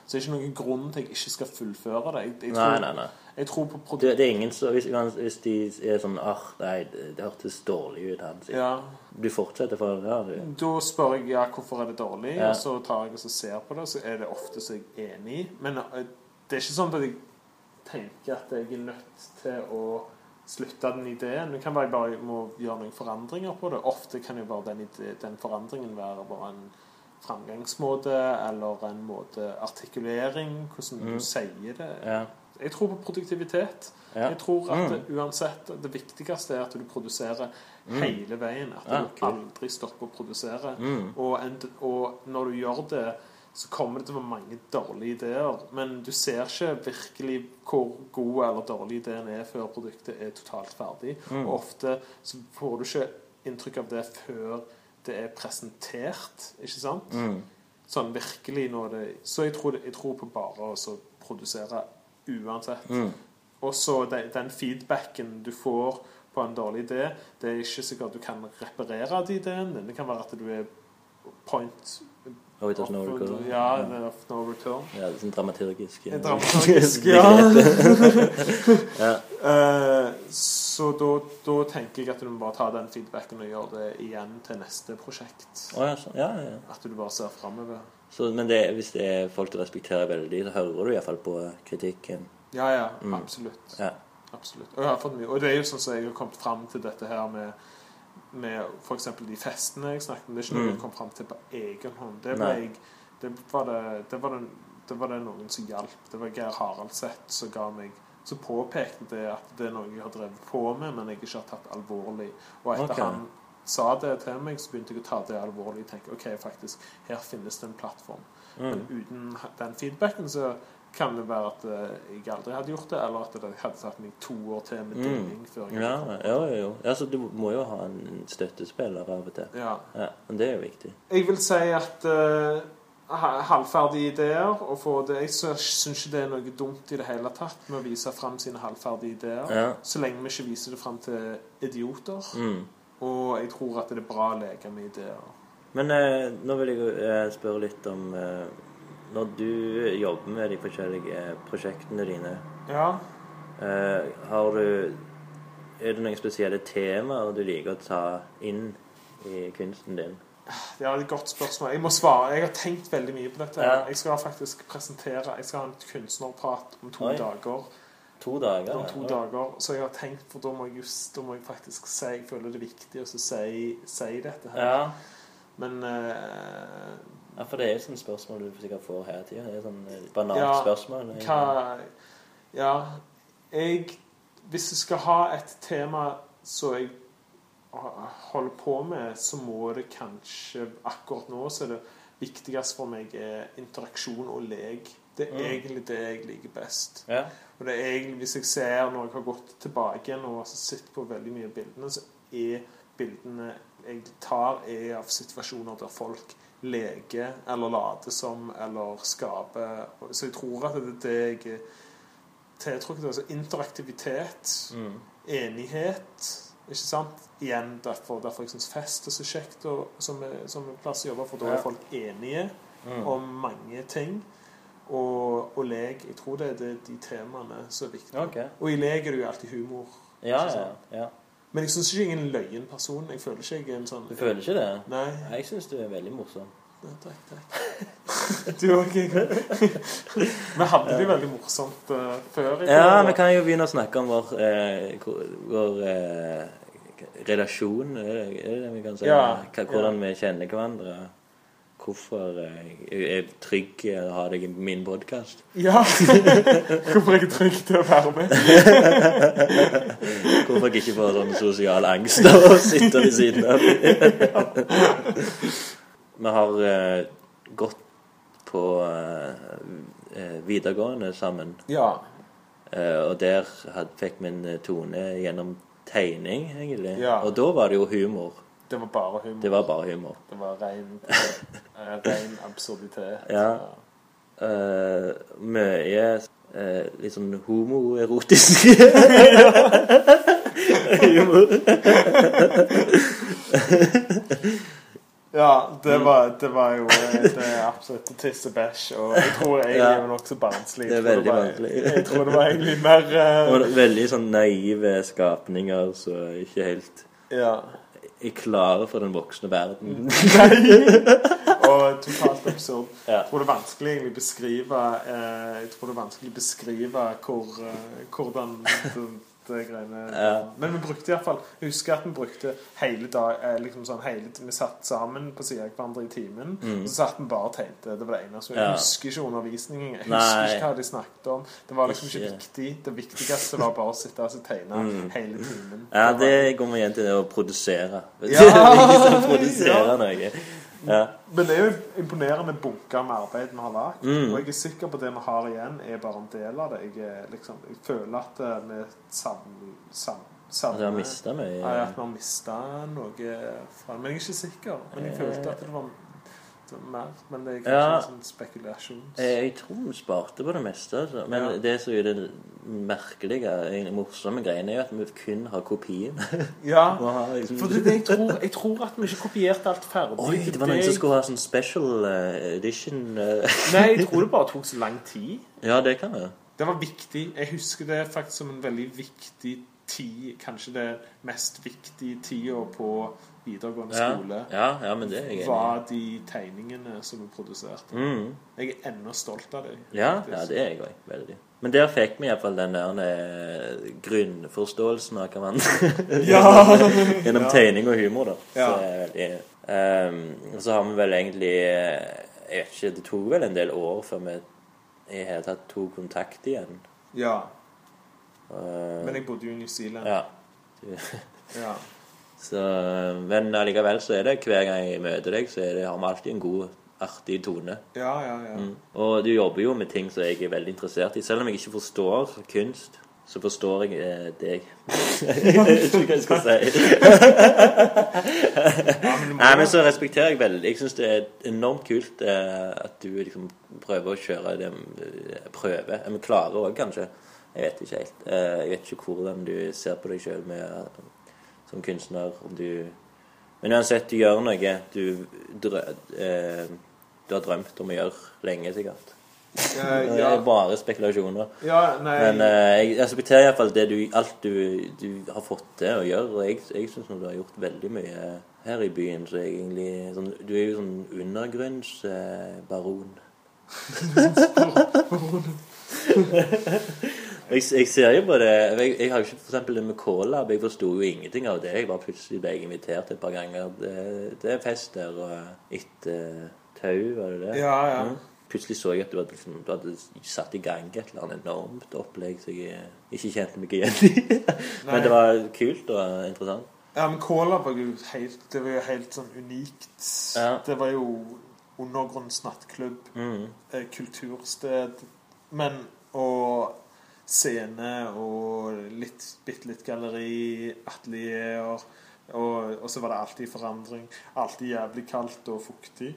så er det ikke noen grunn til at jeg ikke skal fullføre det. Jeg, jeg, Nei, tror, nei, nei. jeg tror på. Det, det er ingen så, hvis, hvis de er sånn ah, nei, det, det hørtes dårlig ut, her. Ja, Du fortsetter for ja, du. da spør jeg ja, hvorfor er det dårlig, Ja. og så tar jeg og så ser på det, så er det ofte så jeg er enig i. Men eh, det er ikke sånn at jeg tenker at jeg er nødt til å slutte den ideen. Det kan være jeg bare må gjøre noen forandringer på det. Ofte kan jo bare den, ide- den forandringen være bare en framgangsmåte eller en måte artikulering, hvordan Mm. du sier det. Ja. Jeg tror på produktivitet. ja. Jeg tror at Mm. uansett Det viktigste er at du produserer Mm. hele veien. At Ja, du aldri stopper å produsere. Mm. Og, en, og når du gjør det, så kommer det til å være mange dårlige ideer. Men du ser ikke virkelig hvor god eller dårlig ideen er før produktet er totalt ferdig. Mm. Og ofte så får du ikke inntrykk av det før det er presentert. Ikke sant? Mm. Sånn virkelig når det Så jeg tror, jeg tror på bare å produsere uansett. Mm. Og så den, feedbacken du får på en dårlig idé, det er ikke sikkert du kan reparere de ideene. Det kan være at du er point Oh, it doesn't no. Ja, det er ofte overcome. Ja, det er sånn dramaturgisk. ja. Dramaturgisk, [laughs] ja. ja. [laughs] Eh, så da, da tenker jeg at du må bare ta den feedbacken og gjøre det igjen til neste prosjekt. Oh, ja, ja, ja. At du bare ser framover. Men det, hvis det er folk du respekterer veldig, så hører du iallfall på kritikken. Ja, ja, Mm. absolutt. Ja. Absolutt. Og jeg har fått mye. Og det er jo sånn som jeg har kommet fram til dette her med med f.eks. de festene jeg snakket om. Det er ikke noe Mm. jeg kom fram til på egen hånd. Det, jeg, det, var det, det, var var det noen som hjalp. Det var Geir Haraldseth som ga meg så påpekte det at det er noe jeg har drevet på med, men jeg ikke har tatt alvorlig. Og etter okay. han sa det til meg, så begynte jeg å ta det alvorlig. og tenke, ok, faktisk, her finnes det en plattform. Men Mm. uten den feedbacken så kan det være at eh, jeg aldri hadde gjort det, eller at det hadde tatt meg to år til med Mm. deling før jeg Ja, jo, jo, jo. Ja, så du må jo ha en støttespiller av og til. Ja. Ja, men det er jo viktig. Jeg vil si at uh, halvferdige ideer og få det Jeg syns ikke det er noe dumt i det hele tatt med å vise fram sine halvferdige ideer. Ja. Så lenge vi ikke viser det fram til idioter. Mm. Og jeg tror at det er bra å leke med ideer. Men uh, nå vil jeg eh, spørre litt om eh, Når du jobber med de forskjellige eh, prosjektene dine, Ja. eh, har du Er det noen spesielle temaer du liker å ta inn i kunsten din? Det er et godt spørsmål. Jeg må svare. Jeg har tenkt veldig mye på dette. Ja. Jeg skal faktisk presentere Jeg skal ha en kunstnerprat om to Oi. dager. To dager? Om to ja. dager. Så jeg har tenkt, for da må jeg, just, da må jeg faktisk si Jeg føler det er viktig å si, si dette her. Ja. Men eh, ja, for det er jo sånne spørsmål du sikkert får hele tida. Det er sånn eh, banalt Ja, spørsmål. hva Ja, jeg Hvis jeg skal ha et tema som jeg holder på med, så må det kanskje Akkurat nå så er det viktigst for meg er interaksjon og lek. Det er Mm. egentlig det jeg liker best. Ja. Og det er egentlig, Hvis jeg ser når jeg har gått tilbake igjen og sett på veldig mye av bildene, så er bildene jeg tar, er av situasjoner der folk leker eller later som eller skaper. Så jeg tror at det er det jeg er tiltrukket av. Altså interaktivitet, Mm. enighet. Ikke sant? Igjen derfor, derfor jeg syns fest er så kjekt og, som, som plass å jobbe, for da er folk enige Mm. om mange ting. Og, og lek Jeg tror det er de temaene som er viktige. Okay. Og i lek er det jo alltid humor. Ja, ja, ja. Men jeg syns ikke jeg er en løyen person. Jeg føler ikke jeg er en sånn Du føler ikke det? Nei. Jeg syns du er veldig morsom. Ja, Takk, takk. [laughs] Du òg. Vi [laughs] hadde det jo veldig morsomt uh, før. Ikke? Ja, vi kan jo begynne å snakke om vår, eh, vår eh, relasjon, er det, det vi kan si? Ja, Hvordan Hvordan vi kjenner hverandre. Hvorfor er jeg er trygg å ha deg i min podkast. [laughs] Ja. Hvorfor er jeg trygg til å være med? [laughs] Hvorfor jeg ikke får sånn sosial angst av å sitte ved siden av. [laughs] vi har eh, gått på eh, eh, videregående sammen. Ja. Eh, og der had, fikk vi en eh, tone gjennom tegning, egentlig. Ja. Og da var det jo humor. Det var bare humor. Det var bare humor. Det var ren, eh, ren absurditet. [laughs] Ja. Uh, mye uh, litt sånn homoerotisk [laughs] humor. Ja, det var, det var jo det absolutt tiss og jeg tror egentlig Ja. var nokså barnslig. Det er veldig barnslig. Jeg tror det var egentlig mer uh... Og veldig sånn naive skapninger som ikke helt Ja. Er klare for den voksne verden. [laughs] Og totalt absurd. Ja. Jeg tror det er vanskelig egentlig beskrive eh, Jeg tror det er vanskelig beskrive hvor, eh, hvordan den det greiene Ja. Men vi brukte iallfall Jeg husker at vi brukte hele dag eh, liksom sånn hele, Vi satt sammen på siden av hverandre i timen, Mm. så satt vi bare og tegnte. Det var det eneste. Jeg Ja. husker ikke undervisningen. Jeg Nei. husker ikke hva de snakket om. Det var liksom ikke viktig. Det viktigste var bare å sitte og tegne Mm. hele timen. Ja, var- det går vi igjen til det å produsere. Ja. [laughs] Det er ingen som produserer Ja. noe. Ja. Men det er jo imponerende bunker med arbeid vi har lagt. Mm. Og jeg er sikker på at det vi har igjen, er bare en del av det. Jeg, liksom, jeg føler at eh, vi savner sam, sam, Altså, har mista mye. Ja, at vi har mista noe Men jeg er ikke sikker. Men jeg følte at det var mer. Men det er kanskje Ja. en sånn spekulasjon. Jeg, Jeg tror vi sparte på det meste. Altså. Men Ja. det som er det merkelige, morsomme greiene, er jo at vi kun har kopien. [laughs] Ja, [laughs] har liksom... for det det jeg tror. Jeg tror at vi ikke kopierte alt ferdig. Oi, det var noen som skulle ha sånn special eh, edition. eh. Nei, jeg [laughs] tror det bare tok så lang tid. Ja, det kan det. Det var viktig. Jeg husker det faktisk som en veldig viktig tid. Kanskje det mest viktige tida på videregående Ja. skole. Ja, ja, men det er jeg. Var de tegningene som vi produserte. Mm. Jeg er ennå stolt av dem. Ja, ja, det er jeg òg. Veldig. Men der fikk vi iallfall den der eh, grunnforståelsen av hva man. [laughs] Gjennom tegning og humor, da. Ja. Så er veldig um, Og så har vi vel egentlig eh, Jeg vet ikke, det tok vel en del år før vi i hele tatt tok kontakt igjen. ja. Uh, Men jeg bodde jo i New Zealand. Ja. Ja. Så, men allikevel så er det hver gang jeg møter deg, så er det, har vi alltid en god, artig tone. Ja, ja, ja. Mm. Og du jobber jo med ting som jeg er veldig interessert i. Selv om jeg ikke forstår kunst, så forstår jeg eh, deg. [laughs] jeg vet ikke hva jeg skal si. Nei, men så respekterer jeg veldig. Jeg syns det er enormt kult eh, at du liksom prøver å kjøre det eh, prøve. Men klarer òg, kanskje. Jeg vet ikke helt. Eh, jeg vet ikke hvordan du ser på deg sjøl som kunstner. Om du Men uansett, du gjør noe du, drø, eh, du har drømt om å gjøre lenge, sikkert. Eh, [laughs] Det er bare spekulasjoner. ja, Men eh, jeg respekterer iallfall det du, alt du, du har fått til å gjøre. Og jeg, jeg syns du har gjort veldig mye her i byen. Så jeg egentlig sånn, Du er jo sånn undergrunnsbaron. [laughs] [laughs] jeg, jeg ser jo på det Jeg, jeg har jo ikke eksempel det med K-lab. Jeg forsto jo ingenting av det. Jeg bare plutselig ble invitert et par ganger. Det, det er fest der og etter tau, var det det? Ja, ja. Mm. Plutselig så jeg at du hadde, liksom, du hadde satt i gang et eller annet enormt opplegg som jeg ikke kjente meg igjen i. [laughs] Men det var kult og interessant. Ja, men Cola var jo helt Det var jo helt sånn unikt. Ja. Det var jo undergrunns nattklubb, Mm. eh, kultursted, men og scene og litt, bitte litt galleri, atelierer. Og, og så var det alltid forandring. Alltid jævlig kaldt og fuktig.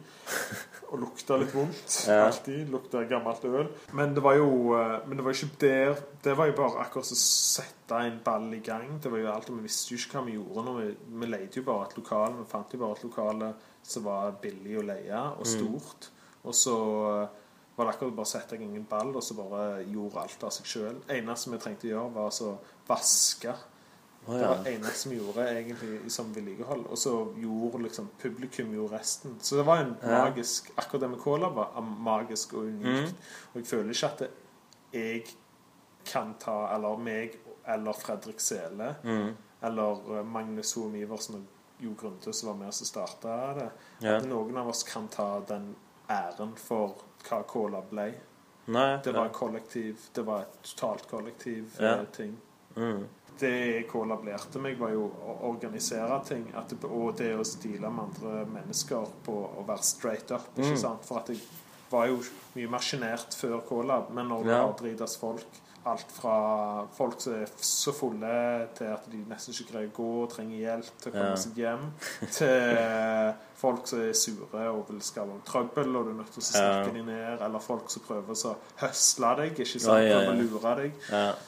Og lukta litt vondt. Ja. Alltid. Lukta gammelt øl. Men det var jo eh, Men det var ikke der Det var jo bare akkurat å sette en ball i gang. Det var jo alt, og Vi visste jo ikke hva vi gjorde. Når vi, vi leide jo bare et lokale. Vi fant jo bare et lokale som var billig å leie, og stort. Og så eh, var det akkurat bare å sette i gang en ball, og så bare gjorde alt av seg sjøl. eneste vi trengte å gjøre, var å vaske. Å, Det var det eneste vi gjorde egentlig som vedlikehold. Og så gjorde liksom publikum gjorde resten. Så det var en Ja. magisk Akkurat det med Cola var magisk og unikt. Og jeg føler ikke at det, jeg kan ta Eller meg eller Fredrik Sele Mm. eller eh, Magnus Hoem Iversen og Jo Grunde som var med oss og starta det. Ja. At noen av oss kan ta den æren for hva Cola ble. Nei, Det var kollektiv. Det var et totalt kollektiv Ja. eh, ting mm. det Cola lærte meg, var jo å organisere ting. Det, og det å stile med andre mennesker på å være straight up. ikke Mm. sant? For at jeg var jo mye mer sjenert før Cola, men når det Ja. har dritas folk Alt fra folk som er så fulle til at de nesten ikke greier å gå og trenger hjelp til å komme Ja. seg hjem, til folk som er sure og vil skape trøbbel, og du er nødt til å snakke Ja. dem ned, eller folk som prøver å høsle deg, ikke sant? ja, prøver å lure deg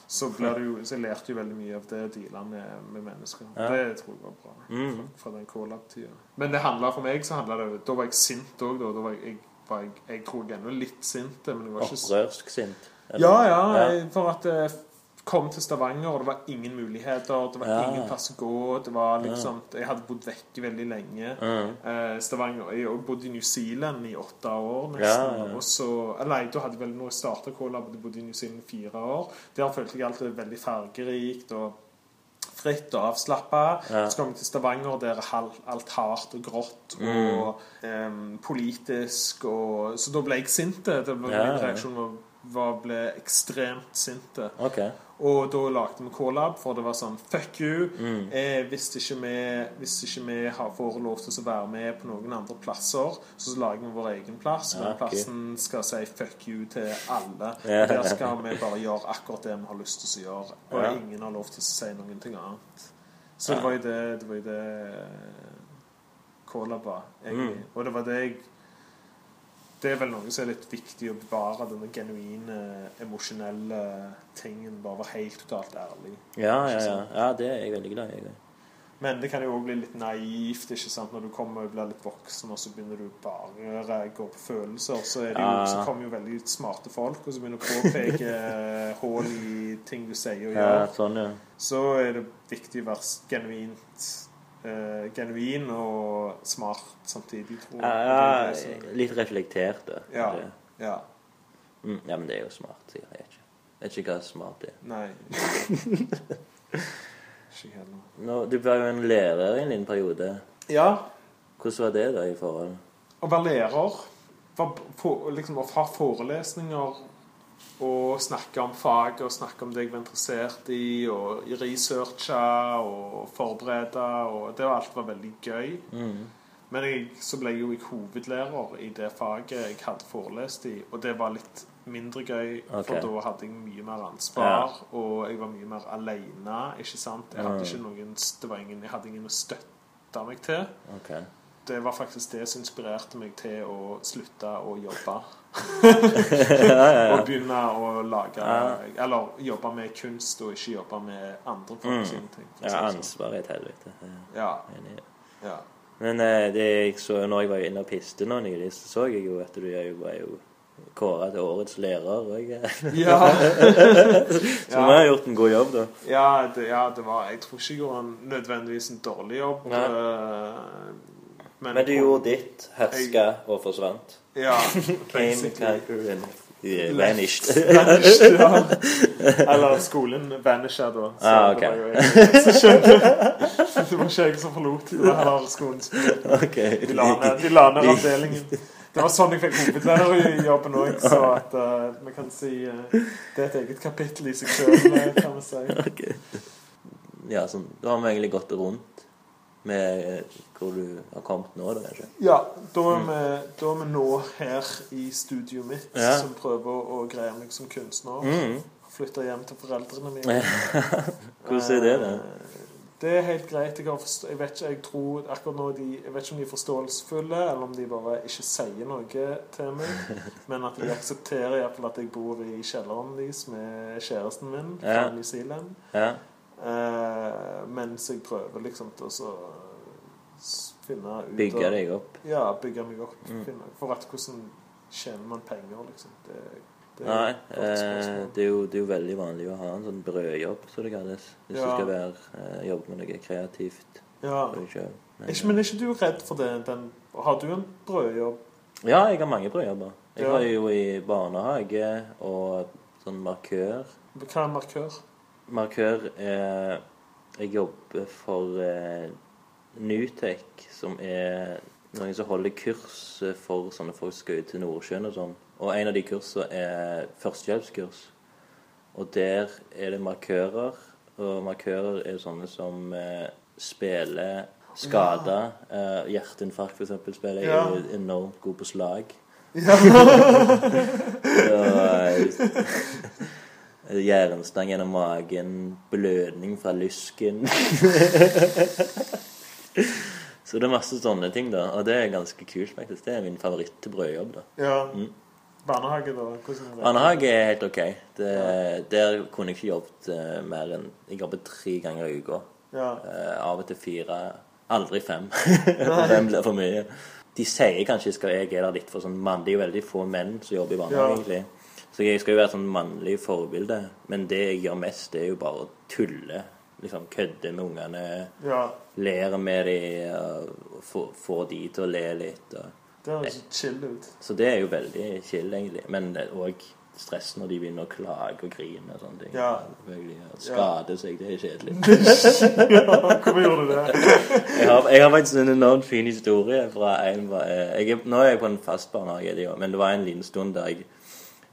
så, jo, så jeg lærte jo veldig mye av det å deale med, med mennesker. Det tror jeg var bra Mm. fra, fra den K-lab-tida. Men det handla for meg så handla det Da var jeg sint òg, da. da var jeg, jeg, var jeg, jeg tror jeg ennå litt sint, men jeg var ikke Opprørsk sint. Eller? Ja, ja. Jeg, for at jeg kom til Stavanger, og det var ingen muligheter. Det var Ja. ingen plass å gå. Det var liksom Jeg hadde bodd vekke veldig lenge. Mm. Eh, Stavanger Jeg har bodd i New Zealand i åtte år, nesten. Ja, ja. Og så eller Nei, da hadde vel når jeg starta K-lab, jeg bodd i New Zealand i fire år. Der følte jeg alltid veldig fargerikt og fritt og avslappa. Ja. Så kom jeg til Stavanger, der er alt hardt og grått Mm. og em, politisk og Så da ble jeg sint. Det var Ja, Min reaksjon var, var ble ekstremt sinte. Okay. Og da lagde vi K-lab, for det var sånn Fuck you. Mm. Eh, hvis ikke vi, hvis ikke vi har, får lov til å være med på noen andre plasser, så lager vi vår egen plass. Ja, okay. plassen skal si fuck you til alle. [laughs] Ja. Der skal vi bare gjøre akkurat det vi har lyst til å gjøre. Og Ja. ingen har lov til å si noen ting annet. Så det var jo det, det, var jo det K-lab var, egentlig. Mm. Og det var det jeg det er vel noe som er litt viktig å bevare, denne genuine, emosjonelle tingen. Bare være helt totalt ærlig. Ja, ja, ja. ja det er jeg veldig glad i. Men det kan jo òg bli litt naivt ikke sant? når du kommer og blir litt voksen, og så begynner du bare å gå på følelser. Så, er det jo, så kommer jo veldig smarte folk, og så begynner å påpeke [laughs] hull i ting du sier og gjør. Ja, sånn, ja. Så er det viktig å være genuint eh, genuin og smart samtidig, tror jeg. Ja, ja, litt reflektert. da. Ja. Ja. Mm, ja, men det er jo smart, sier jeg ikke. Jeg vet ikke hva smart er. Nei. [laughs] Ikke heller. Nå, du var jo en lærer i en liten periode. Ja, Hvordan var det da i forhold? å være lærer var for, liksom, Å ha forelesninger og snakke om faget og snakke om det jeg var interessert i, og researche og forberede og Det var alt var veldig gøy. Mm. Men jeg, så ble jeg jo jeg hovedlærer i det faget jeg hadde forelest i, og det var litt mindre gøy, okay. for da hadde jeg mye mer ansvar, og jeg var mye mer alene, ikke sant? Jeg hadde Mm. ikke noen, det var ingen, jeg hadde ingen å støtte meg til. Ok. Det var faktisk det som inspirerte meg til å slutte å jobbe. ja, ja, ja. Og begynne å lage Eller jobbe med kunst, og ikke jobbe med andre folk Mm. sine ting. ja sånn. ansvar er et helvete. Ja, ja. Men eh, det jeg så når jeg var inne og piste nå nylig, så så jeg jo at du var jo kåra til årets lærer. òg. Ja. [laughs] så vi har gjort en god jobb, da. Ja, det, ja, det var Jeg tror ikke jeg gjorde en, nødvendigvis en dårlig jobb. Nei. Eh, Men du gjorde ditt, herska og forsvant. Ja, [laughs] Came, and vanished. Vanished, ja. Eller skolen vanisha, da. Så Ah, ok. det var jo jeg som skjønte [laughs] Det var ikke jeg som forlot. Det heller skolen Okay. ok. De la ned, de la ned avdelingen. Det var sånn jeg fikk hovedlærerjobben òg, så at eh, vi kan si uh, Det er et eget kapittel i seg sjøl, kan vi si. Ok. Ja, sånn, da har vi egentlig gått rundt med eh, hvor du har kommet nå, da, kanskje. Ja, da er, vi, da er vi nå her i studioet mitt, Ja. som prøver å, greie meg som kunstner. Mm. Flytte hjem til foreldrene mine. [laughs] Hvordan er det, da? Eh, Det er helt greit. Jeg, har forst jeg vet ikke, jeg tror akkurat nå de, Jeg vet ikke om de er forståelsesfulle, eller om de bare ikke sier noe til meg. [laughs] Men at de aksepterer iallfall at jeg bor i kjelleren deres med kjæresten min fra Ja. New Zealand. Ja. Eh, mens jeg prøver liksom til å finne ut Bygge deg opp. Ja, bygge meg opp. Mm. Finne, for at hvordan tjener man penger, liksom. Det, det Nei, eh, det er, jo, det er jo veldig vanlig å ha en sånn brødjobb, som det kalles. Hvis Ja. du skal være, eh, jobbe med noe kreativt. Ja. Men, Ikke, men er ikke du redd for det? Den, har du en brødjobb? Ja, jeg har mange brødjobber. Jeg Ja. var jo i barnehage og sånn markør. Hva er markør? Markør er Jeg jobber for eh, Nutek, som er noen som holder kurs for sånne folk som skal ut til Nordsjøen og sånn. Og en av de kursene er førstehjelpskurs. Og der er det markører. Og markører er sånne som eh, spiller skada. Eh, hjerteinfarkt, eksempel, spiller jeg. Ja. er enormt god på slag. Ja. [laughs] Og, [laughs] Jernstang gjennom magen, blødning fra lysken. [laughs] Så det er masse sånne ting, da. Og det er ganske kult, faktisk. Det er min favoritt til brødjobb, da. ja. Mm. Barnehage, da? Hvordan er det? Barnehage er helt OK. Det, Der kunne jeg ikke jobbet uh, mer enn Jeg jobbet tre ganger i uka. Ja. Uh, av og til fire. Aldri fem. [laughs] fem blir for mye. De sier kanskje skal jeg er der litt for sånn mann. Det er jo veldig få menn som jobber i barnehage, Ja. egentlig. Så jeg skal jo være sånn mannlig forbilde. Men det jeg gjør mest, det er jo bare å tulle. Liksom kødde med ungene. ja. Ler med dem. Få, få de til å le litt. Og. Det høres chill ut. Så det er jo veldig chill, egentlig. Men òg stress når de begynner å klage og grine og sånne ting. Ja. Og Skade seg, det er kjedelig. [laughs] hvorfor gjorde du det? Jeg har, jeg har faktisk en enormt fin historie fra en eh, jeg, Nå er jeg på en fast barnehage, men det var en liten stund der jeg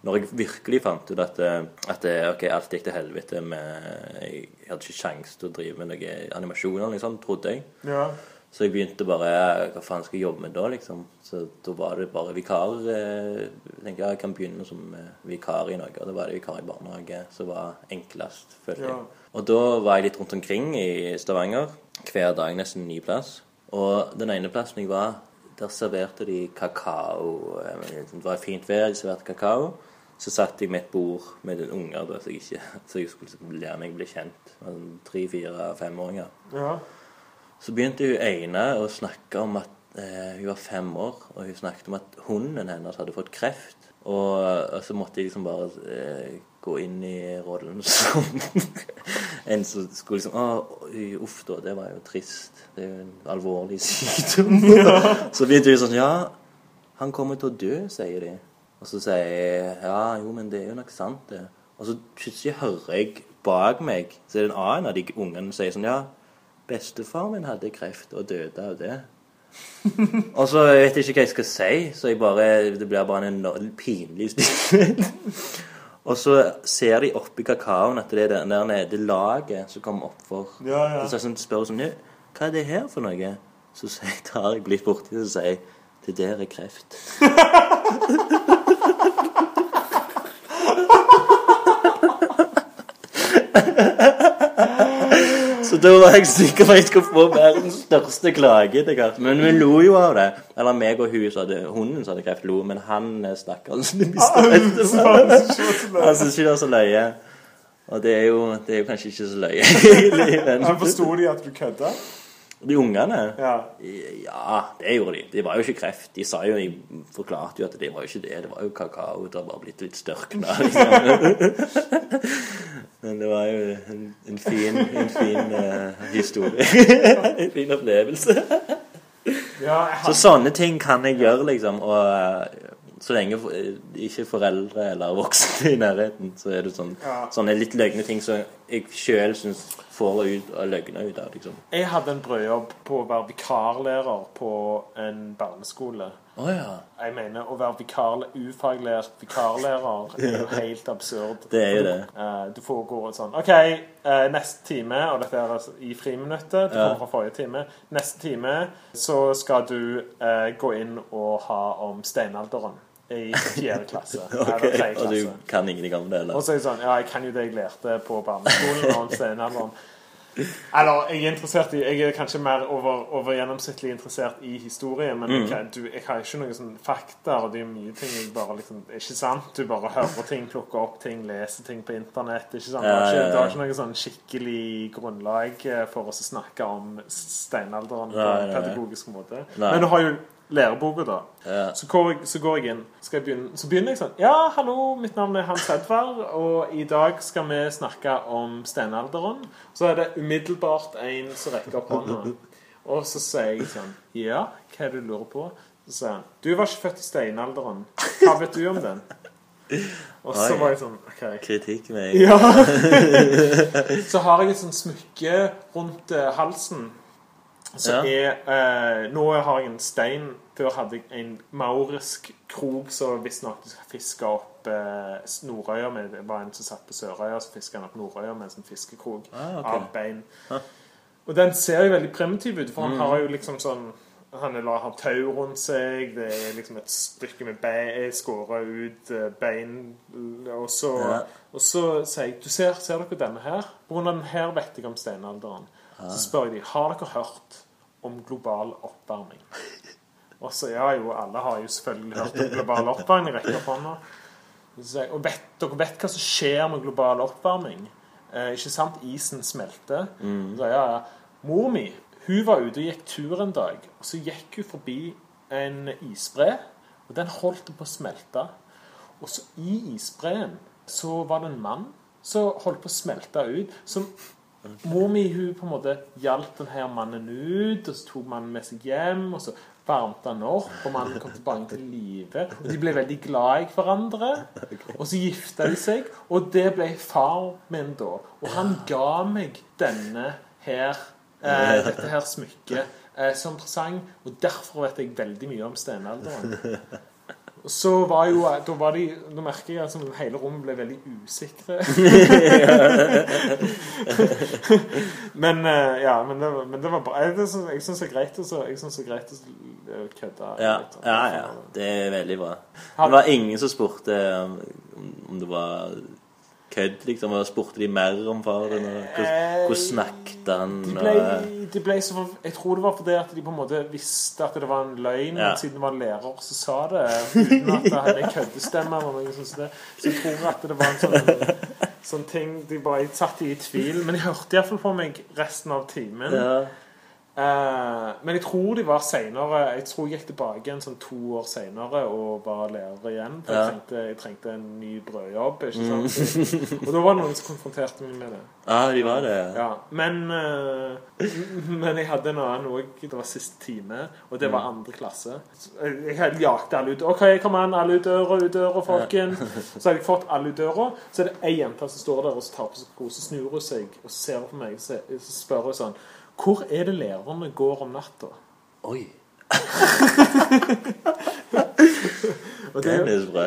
Når jeg virkelig fant ut at, eh, at okay, ok, alt gikk til helvete med Jeg hadde ikke sjanse til å drive med noe animasjon liksom, trodde jeg. Ja. Så jeg begynte bare Hva faen skal jeg jobbe med da, liksom? Så da var det bare vikar. Eh, jeg tenkte jeg kan begynne som eh, vikar i noe. Og da var det vikar i barnehage som var enklest, følte jeg. Ja. Og da var jeg litt rundt omkring i Stavanger. Hver dag nesten ny plass. Og den ene plassen jeg var, der serverte de kakao. eh, Det var fint vær, de serverte kakao. Så satt jeg med et bord med en unger da, så jeg, ikke, så jeg skulle liksom lære meg å bli kjent. Sånn Tre, fire, femåringer. ja. Så begynte hun ene å snakke om at eh, hun var fem år, og hun snakket om at hunden hennes hadde fått kreft. Og, og så måtte jeg liksom bare eh, gå inn i rollen som [laughs] en som skulle liksom Å, uff da, det var jo trist. Det er jo en alvorlig [laughs] sykdom. Så begynte hun sånn Ja, han kommer til å dø, sier de. Og så sier jeg ja, jo, men det er jo nok sant, det. Og så plutselig hører jeg bak meg, så er det en annen av de ungene som sier sånn Ja, bestefar min hadde kreft og døde av det. [laughs] og så jeg vet jeg ikke hva jeg skal si, så jeg bare, det blir bare en enorm pinlig stillhet. [laughs] og så ser de oppi kakaoen at det er den der nede laget som kommer oppfor. Ja, ja. Så jeg sånn, spør sånn «Ja, Hva er det her for noe? Så [laughs] tar jeg litt borti det og sier det der er kreft. [laughs] Så da var jeg sikker på at jeg skulle få verdens største klage etter hvert. Men vi lo jo av det. Eller meg og hun som hadde hunden som hadde kreft, lo. Men han stakkaren som mista. Han syntes ikke det var så løye. Og det er jo, det er jo kanskje ikke så løye, Han forsto de at du kødda? De ungene Ja. Ja, det gjorde de. Det var jo ikke kreft. De sa jo, de forklarte jo at det var jo ikke det. Det var jo kakao. Det har bare blitt litt størkna. Liksom. [laughs] Men det var jo en, en fin, en fin uh, historie. [laughs] en fin opplevelse. ja jeg Så sånne ting kan jeg gjøre, liksom. Og eh, så lenge eh, ikke foreldre eller voksne i nærheten, så er det sånn, Ja. sånne litt løgne ting som jeg sjøl syns får ut av løgner ut av, liksom. jeg hadde en brødjobb på å være vikarlærer på en barneskole. Oh, ja. Jeg mener, å være vikar, ufaglært vikarlærer er jo helt absurd. Det er jo det. Eh, du får gå og sånn OK, eh, neste time, og dette er altså i friminuttet, det Ja. fra forrige time. Neste time så skal du eh, gå inn og ha om steinalderen i fjerde klasse. [laughs] Ok, eller Og du kan ingenting om det, Og så er jeg sånn Ja, jeg kan jo det jeg lærte på barneskolen om. Eller jeg er interessert i Jeg er kanskje mer over, over gjennomsnittlig interessert i historie, men Mm. jeg, du, jeg har ikke noen sånn fakta, og det er mye ting jeg bare liksom Ikke sant? Du bare hører ting, plukker opp ting, leser ting på internett. Ikke sant? Ja, ikke, ja, du har ikke noe sånn skikkelig grunnlag for oss å snakke om steinalderen på en pedagogisk måte. Nei. Men du har jo læreboka, da. Ja. Så går, jeg, så går jeg inn jeg begynne, Så begynner jeg sånn Ja, hallo, mitt navn er Hans Edvard, og i dag skal vi snakke om steinalderen. Så er det umiddelbart en som rekker opp hånda. Og så sier jeg sånn Ja, hva er det du lurer på? Så sier han Du var ikke født i steinalderen. Hva vet du om den? Og så var jeg sånn OK. Kritikk meg. Ja. [laughs] så har jeg et sånt smykke rundt eh, halsen. Så Ja. er eh, Nå har jeg en stein. Før hadde jeg en maurisk krok som visstnok fiska opp eh, Nordøya med Det var en som satt på Sørøya, så fiska han opp Nordøya med en sånn fiskekrok Ah, okay. av bein. Og den ser jo veldig primitiv ut, for han har jo liksom sånn han har tau rundt seg, det er liksom et stykke med bein, skåra ut eh, bein Og så, Ja. og så sier jeg du ser, ser dere denne her? På grunn av den her vet jeg om steinalderen. Så spør jeg de, har dere hørt om global oppvarming. [laughs] Og så ja jo, alle har jo selvfølgelig hørt om global oppvarming. Rekker opp hånda. Og vet, dere vet hva som skjer med global oppvarming? Eh, ikke sant? Isen smelter. Så ja, ja. Mor mi hun var ute og gikk tur en dag, og så gikk hun forbi en isbre. Og den holdt på å smelte. Og så i isbreen så var det en mann som holdt på å smelte ut. Som Mor mi hun på en måte hjalp denne mannen ut, og så tok mannen med seg hjem. og så varmte han opp, og mannen kom tilbake til live. Og de ble veldig glad i hverandre. Og så gifta de seg, og det ble far min da. Og han ga meg denne her, eh, dette her smykket eh, som presang, og derfor vet jeg veldig mye om steinalderen. Så var jo Da var de Da merker jeg at altså, hele rommet ble veldig usikre. [laughs] men eh, ja, men det, var- men det var bra. Jeg, jeg syns det er greit å eh, kødde. Ja, ja, ja. Det er veldig bra. Det var ingen som spurte om, om det var kødd, liksom. Og spurte de mer om far din? Hvordan, hvordan snakket han? De ble, de ble så, jeg tror det var fordi at de på en måte visste at det var en løgn, Ja. men siden det var en lærer som sa det, uten at det hadde køddestemme. eller noe sånt. Så jeg tror at det var en sånn, sånn ting de bare satte i tvil. Men de hørte iallfall på meg resten av timen. Ja. Eh, men jeg tror de var seinere Jeg tror jeg gikk tilbake igjen sånn to år seinere og var lærer igjen. For Ja. jeg, trengte, jeg trengte en ny brødjobb. Ikke sant? Og da var det noen som konfronterte meg med det. ja, de var det. Ja, men, eh, men jeg hadde en annen òg. Det var siste time, og det var andre klasse. Jeg jakte alle ut. OK, kom an, alle ut døra, ut døra, folken. [laughs] Så hadde jeg fått alle ut døra. Så er det ei jente som står der og tar på seg. Så snur hun seg og ser på meg så spør hun sånn Hvor er det lærerne går om natta? Oi. [laughs] Det er er bra.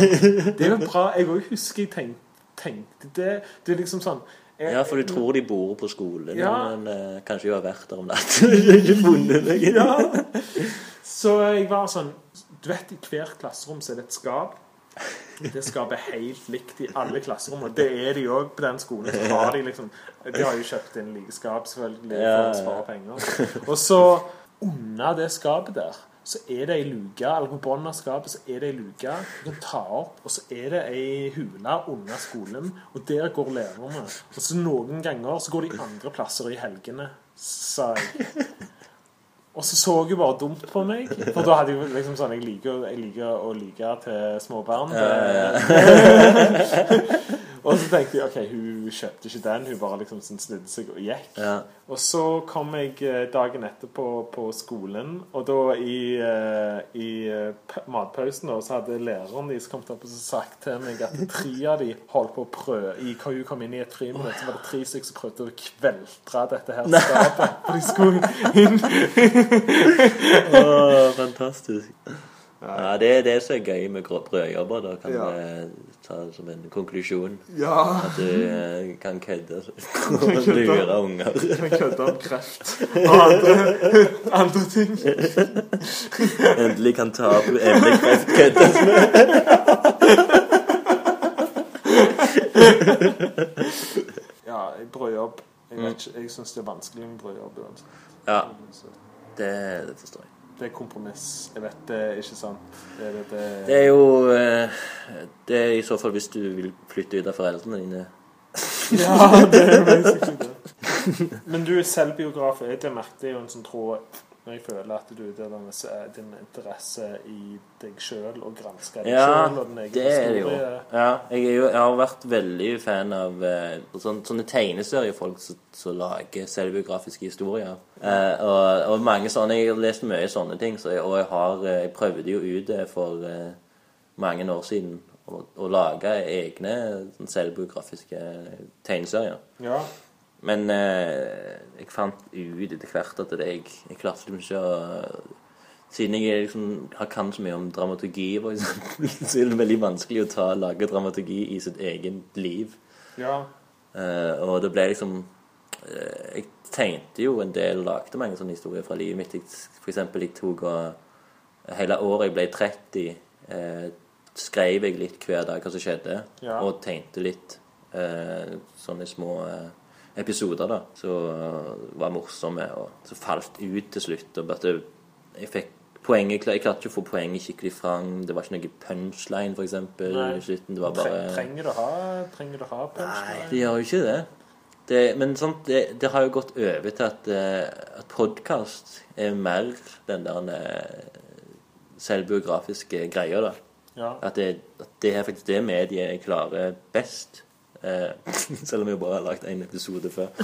[laughs] det er jo bra. Jeg òg husker jeg tenkte, tenkte det. Det er liksom sånn Jeg- Ja, for du tror de bor på skolen, Ja. men uh, kanskje de har vært der om natten. [laughs] Ikke funnet deg. Ja. Så jeg var sånn Du vet, i hvert klasserom så er det et skap. Det skapet er helt likt i alle klasserom, og det er de òg på den skolen. Så har de liksom De har jo kjøpt inn like skap, selvfølgelig, for å spare penger. Og så, under det skapet der, så er det ei luke, eller på bunnen av skapet så er det ei luke du kan ta opp, og så er det ei hule under skolen, og der går lærerne. Og så noen ganger så går de andre plasser i helgene, sa jeg. Og så så hun bare dumt på meg. For da hadde jeg liksom sånn Jeg liker, jeg liker å like til småbarn. Og så tenkte jeg OK, hun kjøpte ikke den. Hun bare liksom sånn snudde seg og gikk. Ja. Og så kom jeg eh, dagen etterpå på skolen, og da i, eh, i eh, matpausen da, så hadde læreren deres kommet opp og så sagt til meg at tre av de holdt på å prøve i Hva hun kom inn i et friminutt, så var det tre stykker som prøvde å kveltre dette her skapet. For de skulle inn Åh, fantastisk. Ja, det det som er gøy med brødjobber. Da kan Ja. vi ta det som en konklusjon. Ja. At du eh, kan kødde [laughs] og lure unger. Kan kødde om kreft og andre, andre ting. Endelig kan ta opp emnet med. [laughs] Ja, brødjobb. Jeg, vet ikke, jeg syns det er vanskelig med brødjobb. Ja, det, det forstår jeg. Det er kompromiss. Jeg vet det er ikke sant. Det det, det, Det er jo eh, Det er i så fall hvis du vil flytte ut av foreldrene dine. [laughs] Ja, det er basically det. Men du er selvbiograf. Jeg merket jo en sånn tråd når jeg føler at du utøver er din interesse i deg sjøl og granske deg Ja, sjøl og din egen Det er det jo. Ja, jeg, jo, jeg har vært veldig fan av eh, sånne, sånne tegneseriefolk som, som lager selvbiografiske historier. Eh, og, og mange sånne Jeg har lest mye sånne ting, så jeg, og jeg har eh, Jeg prøvde jo ut det for eh, mange år siden. Å, å lage egne sånn, selvbiografiske tegneserier. Ja. Men eh, jeg fant ut etter hvert at det, jeg, jeg klarte liksom ikke å Siden jeg liksom, har kan så mye om dramaturgi, for eksempel, [laughs] så er det veldig vanskelig å ta, lage dramaturgi i sitt eget liv. ja. Eh, og det ble liksom eh, Jeg tegnte jo en del, lagde mange sånne historier fra livet mitt. Jeg, for eksempel, jeg tok og Hele året jeg ble 30, eh, skrev jeg litt hver dag hva som skjedde, Ja. og tegnte litt. Eh, sånne små eh, episoder da, som var morsomme, og så falt ut til slutt. og at Jeg fikk poenget, jeg klarte ikke å få poenget skikkelig fram. Det var ikke noe punchline. Nei. slutten. Det var bare... trenger du ha Trenger du ha Nei, punchline? det gjør jo ikke det. det men sånt, det, det har jo gått over til at, eh, at podkast er mer den der eh, selvbiografiske greia, da. Ja. At det, at det er faktisk det mediet jeg klarer best. Eh, [laughs] selv om jeg bare har lagt én episode før. [laughs]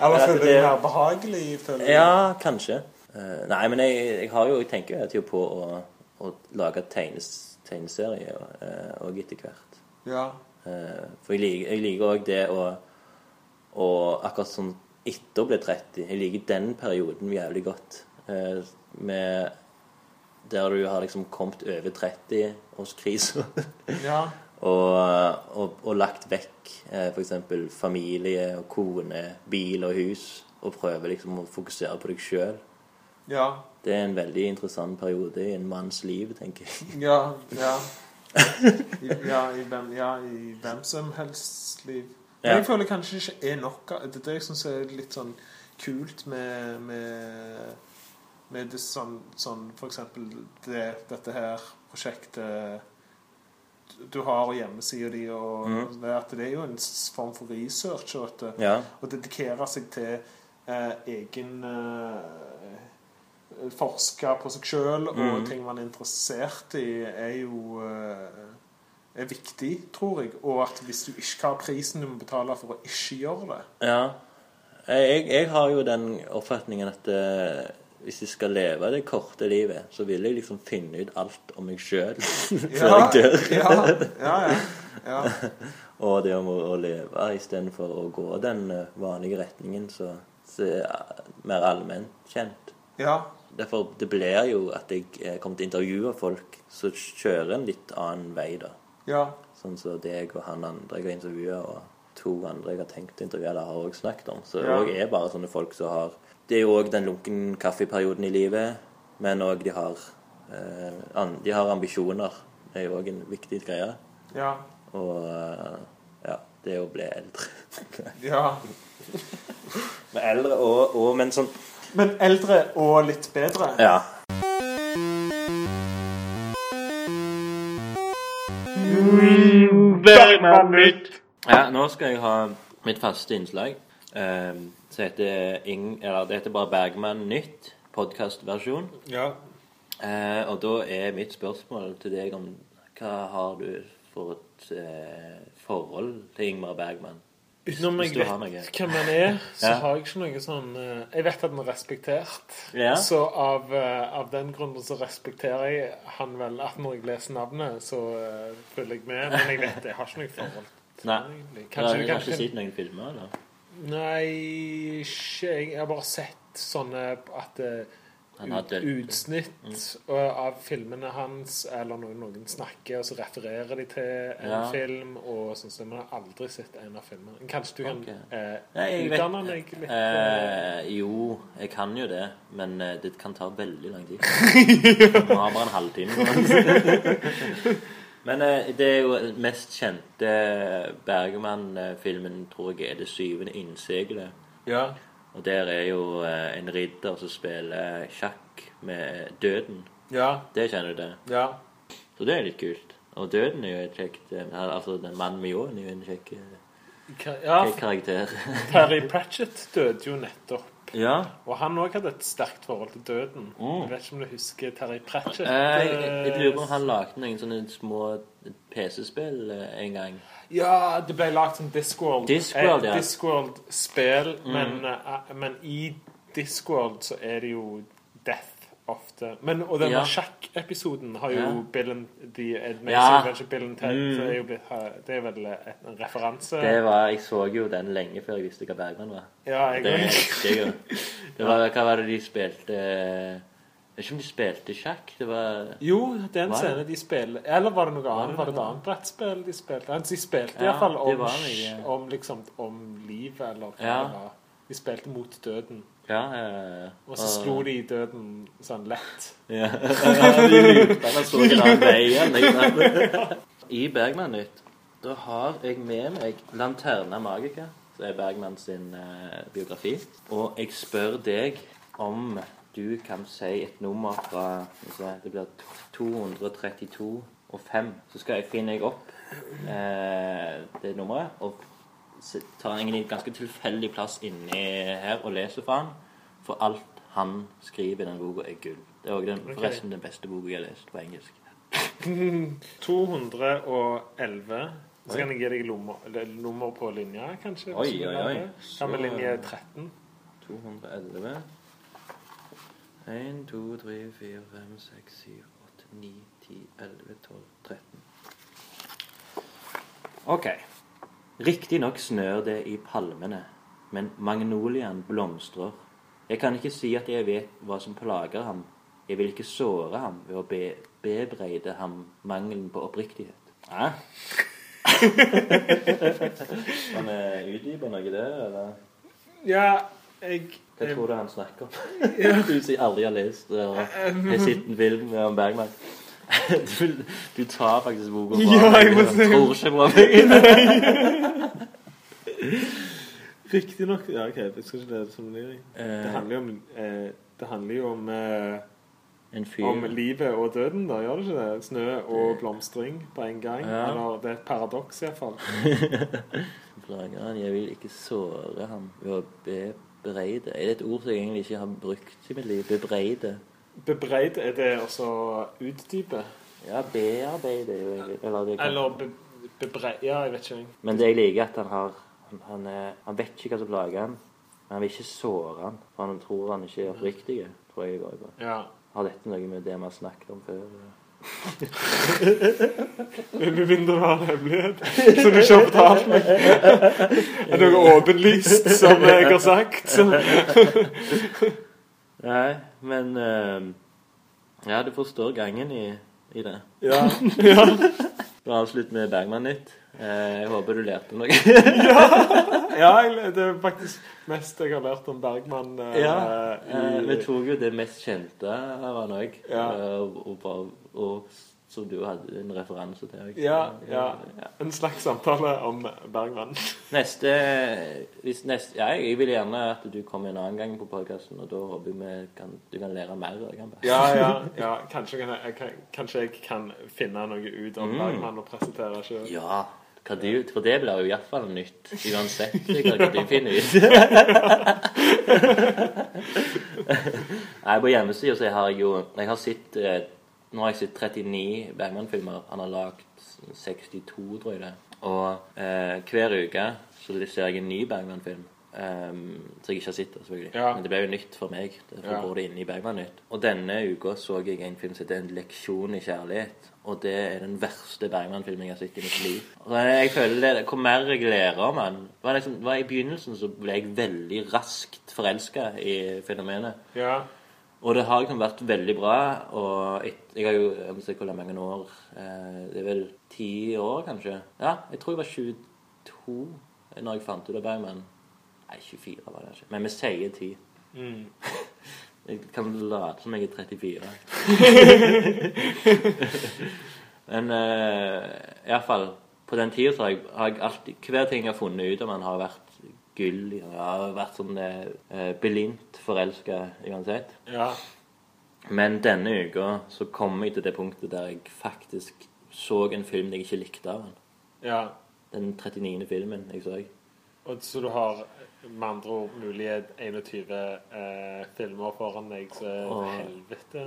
Eller føler du det- det mer behagelig? Føler? Ja, kanskje. Eh, nei, men jeg, jeg har jo Jeg tenker jo hele tida på å, å lage tegnes, tegneserie uh, og etter hvert. ja. Eh, for jeg liker, òg det å, å Akkurat sånn etter å bli 30 Jeg liker den perioden jævlig godt. Eh, med Der du har liksom kommet over 30-årskrisa. ja. [laughs] og, og, og lagt vekk eh, f.eks. familie og kone, bil og hus. Og prøver liksom å fokusere på deg sjøl. Ja. Det er en veldig interessant periode i en manns liv, tenker jeg. [laughs] Ja. Ja. I, ja, i hvem, ja, i hvem som helst liv. Men Ja. jeg føler kanskje ikke er nok av Det er det jeg syns er litt sånn kult med, med, med det sånn, sånn For eksempel det, dette her prosjektet du har hjemmesida di, og mm. det, at det er jo en form for research. Og at, Ja. å dedikere seg til eh, egen eh, Forske på seg sjøl og Mhm. ting man er interessert i, er jo eh, er viktig, tror jeg. Og at hvis du ikke har prisen du må betale for å ikke gjøre det Ja. Jeg, jeg har jo den oppfatningen at eh, hvis jeg skal leve det korte livet, så vil jeg liksom finne ut alt om meg sjøl [laughs] før jeg dør. ja, ja, ja, ja. [laughs] Og det om å, å leve istedenfor å gå den eh, vanlige retningen så, så er mer allment kjent. ja. Derfor det blir jo at jeg eh, kommer til å intervjue folk som kjører en litt annen vei, da. ja. Sånn som deg og han andre jeg har intervjua. Og to andre jeg har tenkt å intervjue, eller har også snakket om. Så det Ja. er bare sånne folk som har Det er jo òg den lunken kaffeperioden i livet, men òg de har eh, De har ambisjoner. Det er jo òg en viktig greie. Ja. Og eh, ja, det å bli eldre. [laughs] ja. Men eldre og, og Men sånn Men eldre og litt bedre. Ja. Ja, nå skal jeg ha mitt faste innslag. Eh, som heter Ing... Eller det heter bare Bergman Nytt. Podkastversjon. Ja. Eh, og da er mitt spørsmål til deg om hva har du for et eh, forhold til Ingmar Bergman? Utenom jeg vet hvem han er, [laughs] så Ja. har jeg ikke noe sånn eh, Jeg vet at han er respektert. Ja. Så av, av den grunn så respekterer jeg han vel at når jeg leser navnet, så følger jeg med. Men jeg vet jeg har ikke noe forhold Nei. egentlig. Kanskje, du har ikke sett noen filmer, eller? Nei, ikke jeg. Har bare sett sånne at eh, ut, utsnitt Mm. av filmene hans, eller når noen snakker, og så refererer de til en Ja. film, og sånn som man har aldri sett en av filmene. Kanskje du kan okay. eh, Nei, vet- utdanne meg litt? eh, Eh, jo, jeg kan jo det, men eh, det kan ta veldig lang tid. [laughs] Nå har bare en halvtime. [laughs] [laughs] men eh, det er jo mest kjente Bergman-filmen, tror jeg, er 'Det syvende innseglet'. ja. Og der er jo eh, en ridder som spiller sjakk med døden. Ja. Det kjenner du det. Ja. Så det er litt kult. Og døden er jo et kjekt eh, Altså, den mannen med ljåen er jo en kjekk eh, ja karakter. Terry Pratchett døde jo nettopp. Ja. Og han òg hadde et sterkt forhold til døden. Mm. Jeg vet ikke om du husker Terry Pratchett? Eh, jeg, jeg lurer på om han lagde noen sånne små PC-spill eh, en gang. Ja, det ble lagd som Discworld. Discworld, ja. Mm. Discworld-spill, men, eh, men i Discworld så er det jo death ofte. Men, og denne Ja. sjakkepisoden har jo Ja. Bill and, The Amazing Ja. Adventure Bill and Ted Mm. er blitt, Det er vel en referanse? Det var, Jeg så jo den lenge før jeg visste hva Bergman var. ja, jeg Det jeg jo. Det var, hva var det de spilte Jeg vet ikke om de spilte sjakk. Det var Jo, det er en Var det? scene de spiller Eller var det noe Var annet? det Var det et annet brettspill de spilte? De spilte Ja, iallfall om, om, liksom, om livet, eller hva Ja. det var. De spilte mot døden. Ja. ja, Og så slo de døden sånn lett. Ja. [laughs] de lurte meg så en annen vei igjen. Liksom. I Bergman-nytt da har jeg med meg 'Lanterna Magica', som er Bergman sin eh, biografi. Og jeg spør deg om du kan si et nummer fra se, Det blir 232 og 5. Så skal jeg finne jeg opp eh, det nummeret og tar egentlig en ganske tilfeldig plass inni her og leser fra han. For alt han skriver i den boka, er gull. Det er også forresten den beste boka jeg har lest på engelsk. [laughs] 211. Så kan jeg gi deg nummer, på linja, kanskje. Oi, oi, oi. Så... Med linje 13? 211 1, 2, 3, 4, 5, 6, 7, 8, 9, 10, 11, 12, 13 Ok. Riktignok snør det i palmene, men magnoliaen blomstrer. Jeg kan ikke si at jeg vet hva som plager ham. Jeg vil ikke såre ham ved å be bebreide ham mangelen på oppriktighet. Hæ? [laughs] han er utdype noe der, eller? Ja, jeg Hva tror du han snakker om? [laughs] Du som aldri har lest [laughs] det, og har sett en film om Bergman. Du, du tar faktisk boka fra Ja, jeg må meg, si- tror ikke på meg. Riktignok Ja, OK, jeg skal ikke lede som Uh, Det Eh, handler jo om eh, Det handler jo om eh, Om livet og døden, da, gjør det ikke det? Snø og blomstring på en gang. Ja. Eller det er et paradoks, iallfall. Plager [laughs] han. Jeg vil ikke såre ham ved å bebreide. Er det et ord som jeg egentlig ikke har brukt i mitt liv? Bebreide. Bebreid, er det altså utdype? Ja, bearbeide er jo egentlig Eller det kan Eller be, bebreid Ja, jeg vet ikke. jeg. Men det jeg liker, at han har han, han, er, han vet ikke hva som plager han. Men han vil ikke såre han, for han tror han ikke er oppriktig. Tror jeg går på. Ja. Har dette noe med det vi har snakket om før? [laughs] Med mindre du har en hemmelighet som du ikke har fortalt meg. Er det noe åpenlyst som jeg har sagt? [laughs] Nei, men eh, Ja, du forstår gangen i, i det. Ja. [laughs] ja. Da avslutter med Bergman-nytt. Eh, jeg håper du lærte noe. [laughs] Ja, [laughs] ja, det er faktisk mest jeg har lært om Bergman. eh, ja, i, vi tok jo det mest kjente av han òg. Og, og, og som du hadde en referanse til Ikke? ja, ja. En slags samtale om Bergman. [laughs] Neste, hvis neste ja, Jeg vil gjerne at du kommer en annen gang på podkasten, og da håper jeg kan, du kan lære mer. Kan. Ja, ja. [laughs] ja. Kanskje, kan jeg, kan, kanskje jeg kan finne noe ut om Mm. Bergman og presentere sjøl. Ja, du, for det blir jo iallfall nytt. Uansett [laughs] hva du finner ut. Nei, På hjemmesida har jeg jo Jeg har sett eh, Nå har jeg sett 39 Bergman-filmer. Han har lagd 62, tror jeg det. Og eh, hver uke så ser jeg en ny Bergman-film. Um, så jeg ikke har sett, det, selvfølgelig. Ja. Men det ble jo nytt for meg. Derfor Ja. går det inn i Bergman-nytt. Og denne uka så jeg en film som heter 'En leksjon i kjærlighet'. Og det er den verste Bergman-filmen jeg har sett i mitt liv. Og jeg føler det, Hvor mer jeg lærer om den liksom, var I begynnelsen så ble jeg veldig raskt forelska i fenomenet. Ja. Og det har liksom vært veldig bra. Og et, jeg har jo jeg må se hvor mange år eh, Det er vel ti år, kanskje? Ja, jeg tror jeg var 22 når jeg fant ut av Bergman. Nei, 24 var det ikke. Men vi sier 10. Mm. [laughs] Jeg kan late som jeg er 34. [laughs] Men uh, iallfall På den tida så har jeg, har jeg alltid Hver ting jeg har funnet ut om han har vært gull. Jeg har vært sånn eh, belint forelska uansett. ja. Men denne uka så kom jeg til det punktet der jeg faktisk så en film jeg ikke likte av den. ja. Den 39. filmen jeg så. Og så du har med andre ord mulighet 21 eh, filmer foran deg, så Åh. helvete. [laughs]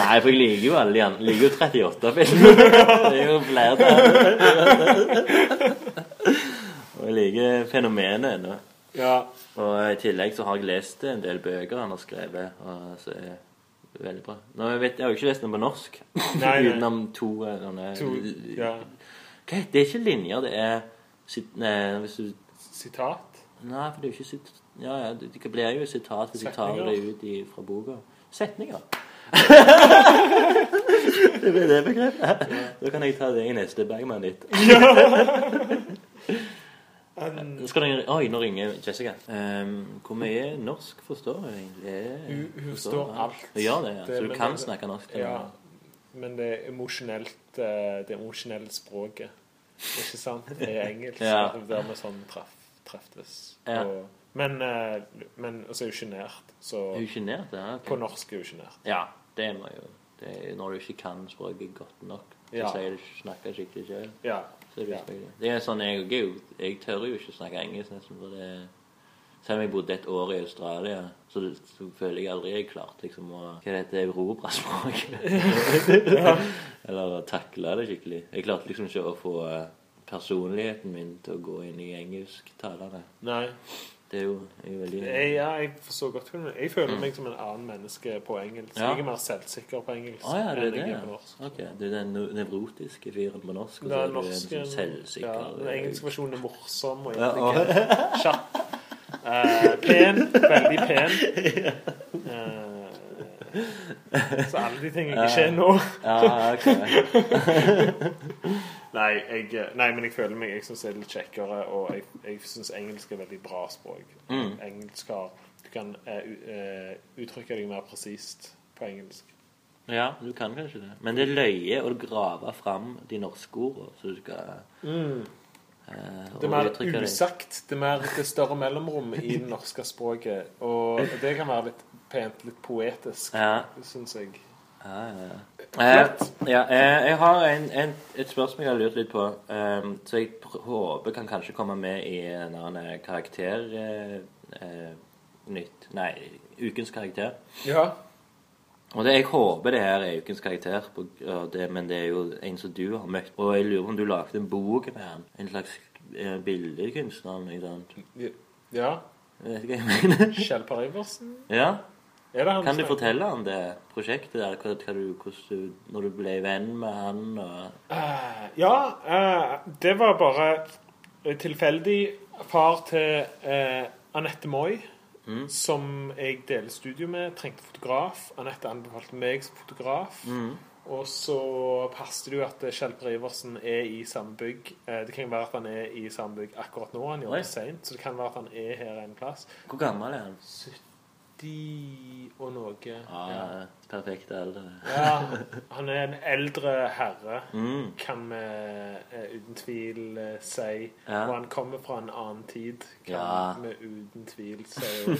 Nei, for jeg liker jo alle de andre. Liker jo 38 filmer. [laughs] Det er jo flere der. Jeg liker fenomenet ennå. Ja. Og i tillegg så har jeg lest en del bøker han har skrevet, og så er det veldig bra. Nå, jeg, vet, jeg har jo ikke lest den på norsk, Nei, utenom to eh, sånne To, ja. Hva Det er ikke linjer, det er sit- nei, du Sitat. Nei, for det er jo ikke sit... Ja, ja, det blir jo sitat hvis jeg tar det ut i, fra boka. Setninger. [laughs] det blir det begrepet. Da kan jeg ta det i neste Bergman ditt. Um, Skal du, oi, nå ringer Jessica. Um, hvor mye norsk forstår hun egentlig? Hun- hun Forstår alt. Hun gjør det, ja. Det- Så du kan det- snakke norsk? ja. Men det er emosjonelt eh, Det emosjonelle språket. Ikke sant? Det er engelsk. [laughs] Ja. og Der vi sånn treff, treftes. Ja. Og, men eh, men også er hun sjenert. Så Er hun? Ja, okay. på norsk er hun sjenert. ja, det må jo det er Når du ikke kan språket godt nok, så Ja. sier du snakker skikkelig. Ja. Så det, Ja. er det er sånn jeg, òg er jeg tør jo ikke snakke engelsk nesten. For det, selv om jeg bodde et år i Australia, så, så føler jeg aldri jeg klarte liksom å Hva heter erobre språket. [laughs] Eller å takle det skikkelig. Jeg klarte liksom ikke å få eh, personligheten min til å gå inn i engelsktalene. Nei. Det er jo, jeg er veldig Jeg, ja, jeg forstår godt hva du. Jeg føler meg som en annen menneske på engelsk. Ja. Jeg er mer selvsikker på engelsk ah, ja, det er enn det, jeg er på norsk. Ok, Du er den nevrotiske fyren på norsk, og så er du en sånn selvsikker ja, Den engelske versjonen er morsom og Ja, og- [laughs] Kjapp. Uh, pen. Veldig pen. Uh, så alle de tingene ikke er nå. Ja, ok. [laughs] [laughs] Nei, jeg, nei, men jeg føler meg Jeg syns det er litt kjekkere, og jeg, jeg syns engelsk er veldig bra språk. Mm. Engelsk har Du kan eh, eh, uttrykke deg mer presist på engelsk. Ja, du kan kanskje det. Men det er løye å grave fram de norske ordene. Så du skal eh, Mm. Det er mer usagt. Det er mer det er større mellomrom i det norske språket. Og det kan være litt pent, litt poetisk, Ja, syns jeg. Ja, ja. Eh, ja eh, jeg har en, en, et spørsmål jeg har lurt litt på, eh, så jeg håper kan kanskje komme med i en annen karakter... Eh, eh, nytt Nei, ukens karakter. Ja. Og det, Jeg håper det her er ukens karakter, på, det, men det er jo en som du har møtt. Og jeg lurer på om du lagde en bok med han? En slags eh, billedkunstner? noe sant? ja. Jeg vet ikke hva jeg mener. Kjell Per Iversen? Ja? Kan du fortelle om det prosjektet der? Hva, hva du, hvordan du, når du ble venn med han og Uh, ja, uh, det var bare tilfeldig. Far til uh, Anette Moi, Mm. som jeg deler studio med, trengte fotograf. Anette anbefalte meg som fotograf. mm. Og så passet det jo at Kjell Per Iversen er i samme bygg. Det kan være at han er i samme bygg akkurat nå. Han gjør det seint, så det kan være at han er her en plass. Hvor gammel er han? 70 og noe. Ja, Ja. perfekt eldre. ja. Han er en eldre herre, Mm. kan vi uh, uten tvil uh, si. Ja. Og han kommer fra en annen tid, kan Ja. vi uten tvil si.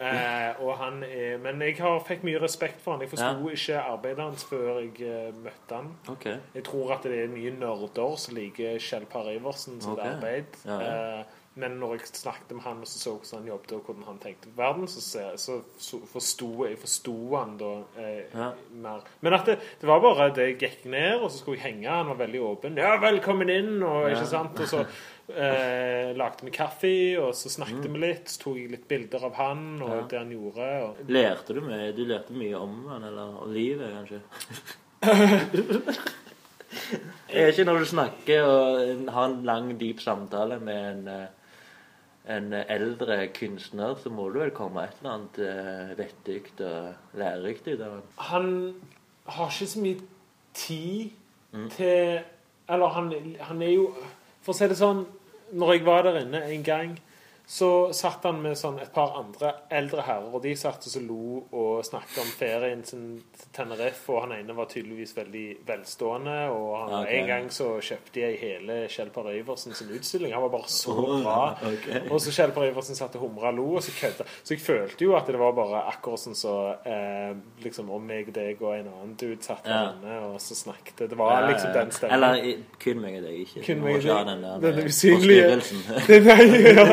uh, [laughs] og han er, men jeg har, fikk mye respekt for han. Jeg forsto ikke arbeidet hans før jeg møtte han. Okay. Jeg tror at det er mye nerder som liker Kjell Per Iversen sitt Ok. arbeid. Ja, ja. Men når jeg snakket med han og så, så hvordan han jobbet og hvordan han tenkte på verden, så, så, så forsto jeg forsto han da eh, Ja. mer. Men at det, det var bare det jeg gikk ned, og så skulle jeg henge. Han var veldig åpen. 'Ja, velkommen inn!' Og, Ja. ikke sant? og så eh, lagde vi kaffe, og så snakket vi litt. Så tok jeg litt bilder av han og Mm. Ja. det han gjorde. Og, Lærte du mye? Du lærte mye om han, eller om livet, kanskje? [laughs] Er ikke når du snakker og har en lang, dyp samtale med en, eh, en eldre kunstner, så må det vel komme et eller annet eh, vettig og lærerikt ut av han. han har ikke så mye tid Mm. til Eller han, han er jo For å si det sånn Når jeg var der inne en gang, så satt han med sånn et par andre eldre herrer, og de satt og så lo og snakket om ferien sin til Tenerife, og han ene var tydeligvis veldig velstående, og han, okay. en gang så kjøpte jeg hele Kjell Per Iversen sin utstilling. Han var bare så bra. Okay. Og så Kjell Per Iversen satt og humra og lo, og så kødda. Så jeg følte jo at det var bare akkurat sånn så eh, liksom om meg, og deg og en annen dude satt Ja. inne og så snakket. Det var liksom den stemmen. Eller kun meg og deg, ikke. Kun meg og deg. den der Den eh, usynlige-. [laughs] Ja.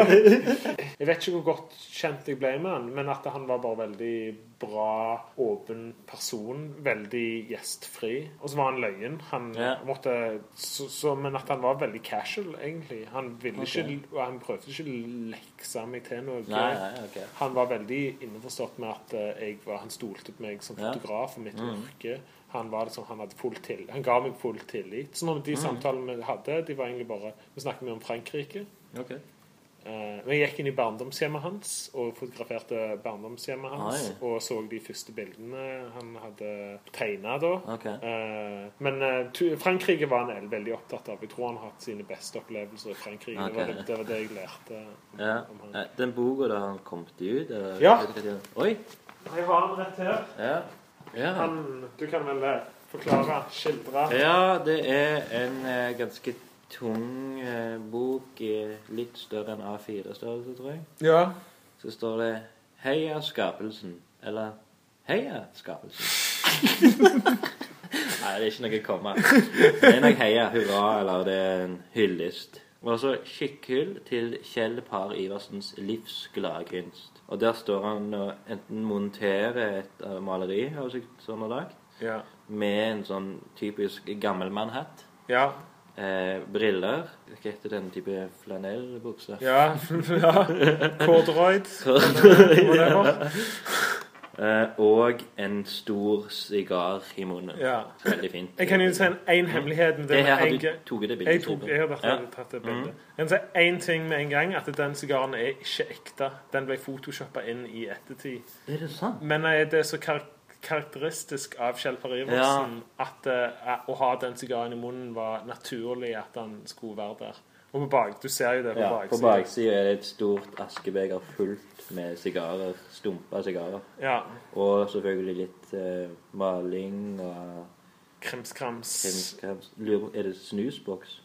[laughs] Jeg vet ikke hvor godt kjent jeg ble med han, men at han var bare veldig bra, åpen person. Veldig gjestfri. Og så var han løyen. Han Ja. måtte så, så, Men at han var veldig casual, egentlig. Han ville Ok. ikke Han prøvde ikke å lekse meg til noe. Nei, nei, okay. Han var veldig innforstått med at eh, jeg var, han stolte på meg som fotograf og mitt Mm. yrke. Han var liksom, han hadde full til, han ga meg full tillit. Så når de Mm. samtalene vi hadde, de var egentlig bare Vi snakket mye om Frankrike. Ok. Eh, men jeg gikk inn i barndomshjemmet hans og fotograferte barndomshjemmet hans. Oi. Og så de første bildene han hadde tegna da. ok. Eh, men eh, Frankrike var han veldig opptatt av. Jeg tror han har hatt sine beste opplevelser i Frankrike. Det, var det, det var det jeg lærte om, Ja. om han. Eh, Den boka da han kom til ut? Eller? Ja. Oi! Jeg har den rett her. Ja. Ja. Han, du kan vel eh, forklare, skildre ja, det er en eh, ganske tung eh, bok, i litt større enn A4-størrelse, tror jeg. Ja. Så står det 'Heia skapelsen', eller 'Heia skapelsen'. [laughs] Nei, det er ikke noe komma. Det er nok 'heia', 'hurra', eller det er en hyllest. Og så kikkhyll til Kjell Par Iversens livsglade kunst. Og der står han og enten monterer et eh, maleri, har seg sånn og lagt, Ja. med en sånn typisk gammelmannhatt. Ja. Eh, briller. Hva heter den type flanellbukse? Ja. [laughs] ja. Corduroid. [laughs] Whatever. Eh, og en stor sigar i munnen. Ja. Veldig fint. Jeg kan jo si en, en hemmelighet med det. Det her har du tatt det Jeg hadde tok, jeg har vært Ja. tatt det bildet. Mm. Jeg kan si én ting med en gang, at den sigaren er ikke ekte. Den ble photoshoppa inn i ettertid. Er det sant? Men eh, det er så kar karakteristisk av Kjell Per Iversen at eh, å ha den sigaren i munnen var naturlig at han skulle være der. Og på bak, Du ser jo det på Ja, på baksiden. er det et stort askebeger fullt med sigarer. Stumpa sigarer. Ja. Og selvfølgelig litt eh, maling og Krimskrams. krimskrams. Er det snusboks?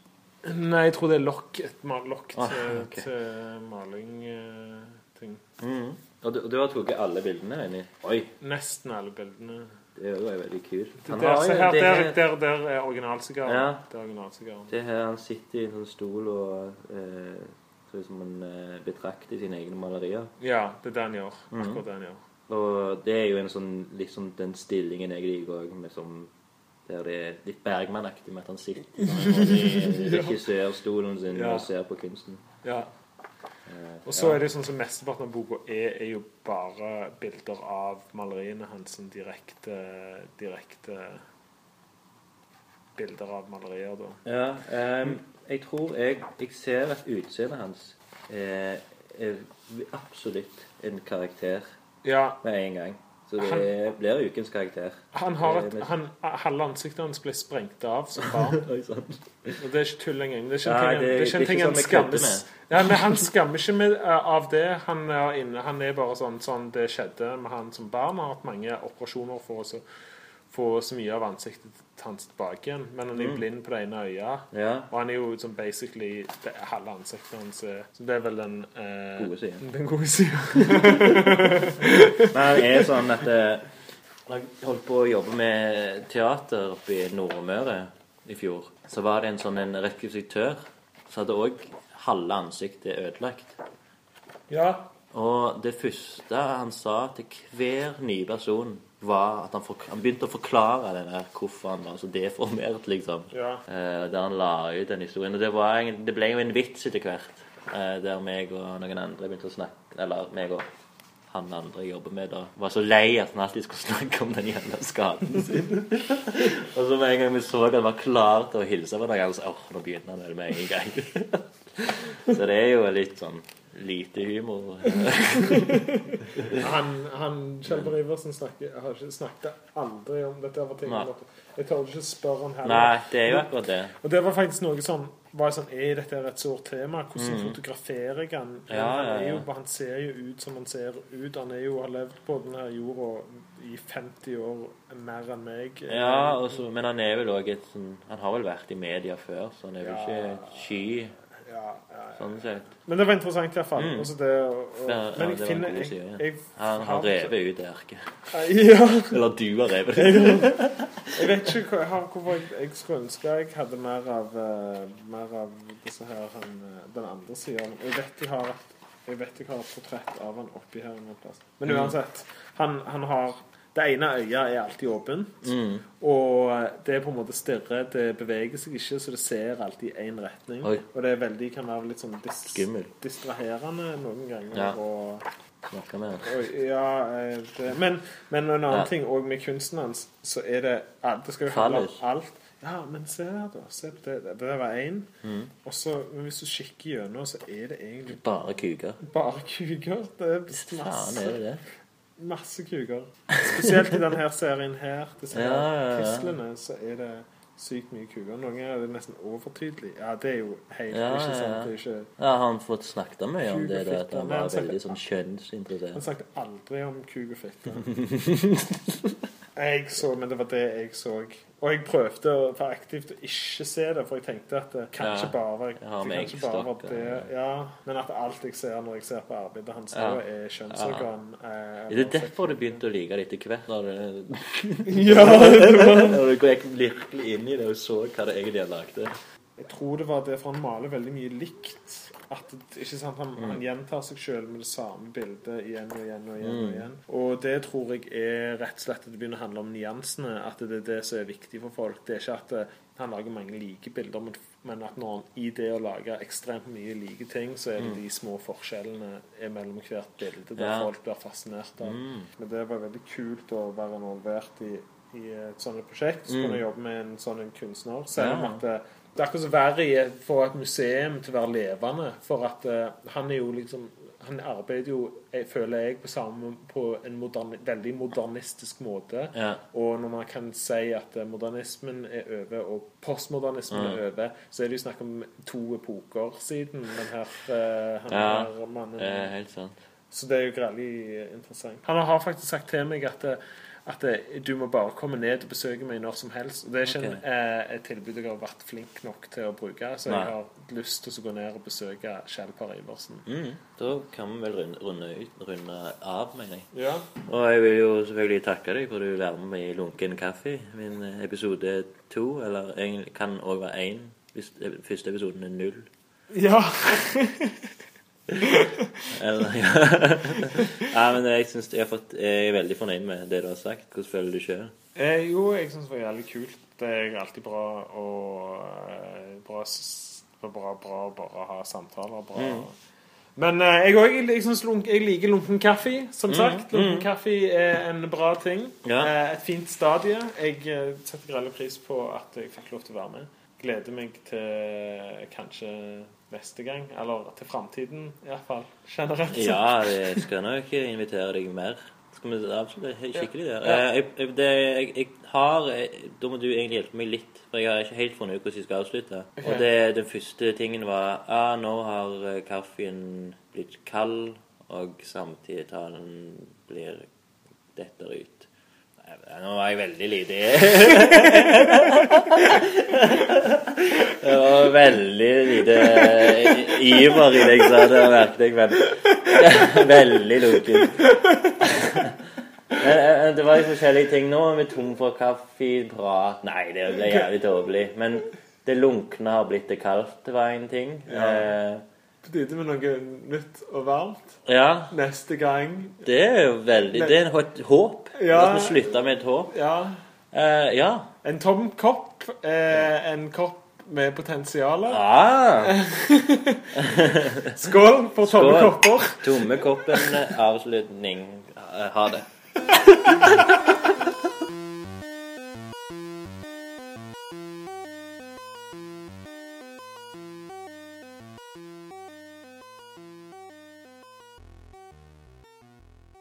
Nei, jeg tror det er lokk. Et lokk til, Ah, okay. til maling. Uh, ting. Mhm. Og du, du har tatt alle bildene inni? Oi, Nesten alle bildene. det er jo veldig kult. Der, se her, det der, der, der er originalsigaren. Ja. Det er originalsigaren. Det her, Han sitter i en sånn stol og eh, ser ut som han eh, betrakter sine egne malerier. Ja, det er det han gjør. Mhm. Akkurat det han gjør. Og det er jo en sånn liksom den stillingen jeg liker òg, liksom, som der det er litt Bergman-aktig med at han sitter sånn [laughs] i regissørstolen sin Ja. og ser på kunsten. Ja. Eh, Og så er det sånn som mesteparten av boka er, er jo bare bilder av maleriene hans. som direkte, direkte bilder av malerier, da. Ja, um, jeg tror jeg, jeg ser at utseendet hans eh, er absolutt en karakter Ja, med en gang. Så det blir ukens karakter. Han har Det et, han, Halve ansiktet hans ble sprengt av som barn. [laughs] Og det er ikke tull engang. Det er ikke en Nei, ting, det- det er ikke en ting han sånn med. skammes ja, men Han skammer ikke med, eh, av det. Han er, inne, han er bare sånn, sånn det skjedde med han som barn. Han har hatt mange operasjoner for å så, få så mye av ansiktet hans tilbake igjen. Men han er Mm. blind på det ene øyet. Ja. Og han er jo sånn basically det, er Halve ansiktet hans er Så det er vel den eh, Gode siden. Den gode sida. [laughs] Men det er sånn at eh, jeg holdt på å jobbe med teater oppe i Nordmøre i fjor, så var det en sånn en rekvisitør som hadde òg halve ansiktet ødelagt. Ja. Og det første han sa til hver nye person, var at han, for, han begynte å forklare det der hvorfor han var så deformert, liksom. ja. Eh, der han la ut den historien. Og det, var, egentlig- det ble jo en vits etter hvert. eh, der meg og noen andre begynte å snakke Eller meg og han andre jeg jobber med, da var så lei at han alltid skulle snakke om den jævla skaden sin. [laughs] og så med en gang vi så at han var klar til å hilse på noen, så åh, nå begynner han vel med en gang. [laughs] så det er jo litt sånn lite humor. [laughs] Han, han Kjell Iversen ikke snakket aldri om dette. Var ting, jeg tør ikke spørre han heller. Nei, det er jo akkurat det. Og det var faktisk noe sånn var sånn, Er dette et sårt tema? Hvordan Mm. fotograferer jeg han? Ja, han, ja, er jo, ja. han ser jo ut som han ser ut. Han er jo, har levd på denne jorda i 50 år mer enn meg. Ja, også, men han er vel òg et sånn Han har vel vært i media før, så han er vel Ja. ikke sky, Ja, ja, ja. sånn sett. Men det var interessant i hvert fall. Mm. Altså det, og, og, Ja, men jeg ja, finner jeg, jeg, jeg, Han har revet ut det erket. Ja. [laughs] Eller du har revet det. Jeg vet ikke hva, hvorfor jeg, jeg skulle ønske jeg hadde mer av uh, Mer av disse her han, eh, den andre sida. Jeg vet jeg har et jeg vet jeg har et portrett av han oppi her en plass. Men Mm. uansett. Han, han har Det ene øyet er alltid åpent. Mm. Og det er på en måte stirre. Det beveger seg ikke, så det ser alltid i én retning. Oi. Og det er veldig, kan være litt sånn dis Skimmel. distraherende noen ganger. Ja. Og han. Ja, eh, det, men, men en annen Ja. ting òg med kunsten hans, så er det Det skal jo handle om alt. Ja, men se her, da. Se på det. Det der var én. Mm. Og så, men hvis du kikker gjennom, så er det egentlig Bare kuker. bare kuker. Det er Faen, er det det? Masse kuker. Spesielt i denne serien her, disse Ja, ja, ja. pislene, så er det sykt mye kuker. Noen er det nesten overtydelig. Ja, det er jo helt Ja, ikke sant. ja. Det er ikke Ja, har han fått snakket mye om det, da, at han var han veldig sånn kjønnsinteressert? Han snakket aldri om kuk og fitte. [laughs] jeg så, men det var det jeg så. Og jeg prøvde å være aktivt og ikke se det, for jeg tenkte at det kan ikke bare være, det kan ikke bare være det. Ja, men at alt jeg ser når jeg ser på arbeidet hans, Ja. er kjønnsorgan. Ja. Er det derfor du begynte å like det etter hvert? Når du, [laughs] Ja, når du gikk virkelig inn i det og så hva det egentlig lagde? Jeg tror det var det, for han maler veldig mye likt. At ikke sant, han, Mm. han gjentar seg sjøl med det samme bildet igjen og igjen og igjen. Mm. Og igjen Og det tror jeg er rett og slett at det begynner å handle om nyansene. At det er det som er viktig for folk. Det er ikke at det, han lager mange like bilder, men, men at når han i det å lage ekstremt mye like ting, så er det Mm. de små forskjellene mellom hvert bilde der Ja. folk blir fascinert av. Mm. Men det var veldig kult å være involvert i, i et sånt prosjekt. Så Mm. kunne jeg jobbe med en sånn en kunstner. Selv om Ja. at eh, det er akkurat så verre for et museum til å være levende. For at uh, han er jo liksom Han arbeider jo, jeg, føler jeg, på, samme, på en moderne, veldig modernistisk måte. Ja. Og når man kan si at eh, modernismen er over, og postmodernismen Mm. er over, så er det jo snakk om to epoker siden den her, uh, han Ja, her mannen er helt sant. så det er jo veldig interessant. Han har faktisk sagt til meg at, eh, at eh, du må bare komme ned og besøke meg når som helst. Og det er ikke okay. en, eh, et tilbud jeg har vært flink nok til å bruke, så Nei. jeg har lyst til å gå ned og besøke Kjell Par Iversen. Mm. Da kan vi vel runde, runde, ut, runde av, mener jeg. Ja. Og jeg vil jo selvfølgelig takke deg for at du vil meg i Lunken kaffe. Min eh, episode to, eller egentlig kan òg være én, hvis første episoden er null. ja. [laughs] Ja, men jeg, synes, jeg, har fått, jeg er veldig fornøyd med det du har sagt. Hvordan føler du sjøl? Eh, jo, jeg syns det var jævlig kult. Det er alltid bra å bra, bra, bra, bra å ha samtaler. Bra. Mm. Men eh, jeg, også, jeg, synes jeg liker lunken kaffe, som sagt. mm. Lunken kaffe er en bra ting. Ja. Eh, et fint stadie. Jeg eh, setter grelle pris på at jeg fikk lov til å være med. Gleder meg til kanskje neste gang, eller til framtiden iallfall. Generelt. Ja, jeg skal nok invitere deg mer. Skal vi avslutte skikkelig der? Ja. Eh, Jeg, jeg, det, jeg, jeg har eh, Da må du egentlig hjelpe meg litt, for jeg har ikke helt funnet ut hvordan jeg skal avslutte. Okay. Og det, den første tingen var Ja, nå har eh, kaffen blitt kald, og samtidig talen blir detter ut. Nei, Nå var jeg veldig lite [laughs] Det var veldig lite iver i det jeg sa, det merket jeg, men [laughs] veldig lunken. Men eh, det var jo forskjellige ting. Nå er vi tom for kaffeprat. Nei, det ble jævlig tåpelig. Men det lunkne har blitt det kaldt, det var en ting. Ja. På tide med noe nytt og varmt. Ja, Neste gang det er jo veldig Det er et håp. Ja. At vi slutter med et håp. Ja. Eh, ja. En tom kopp. Eh, en kopp med potensial. Ah, [laughs] [laughs] Skål for tomme kopper. tomme koppen, avslutning. Ha det. [laughs]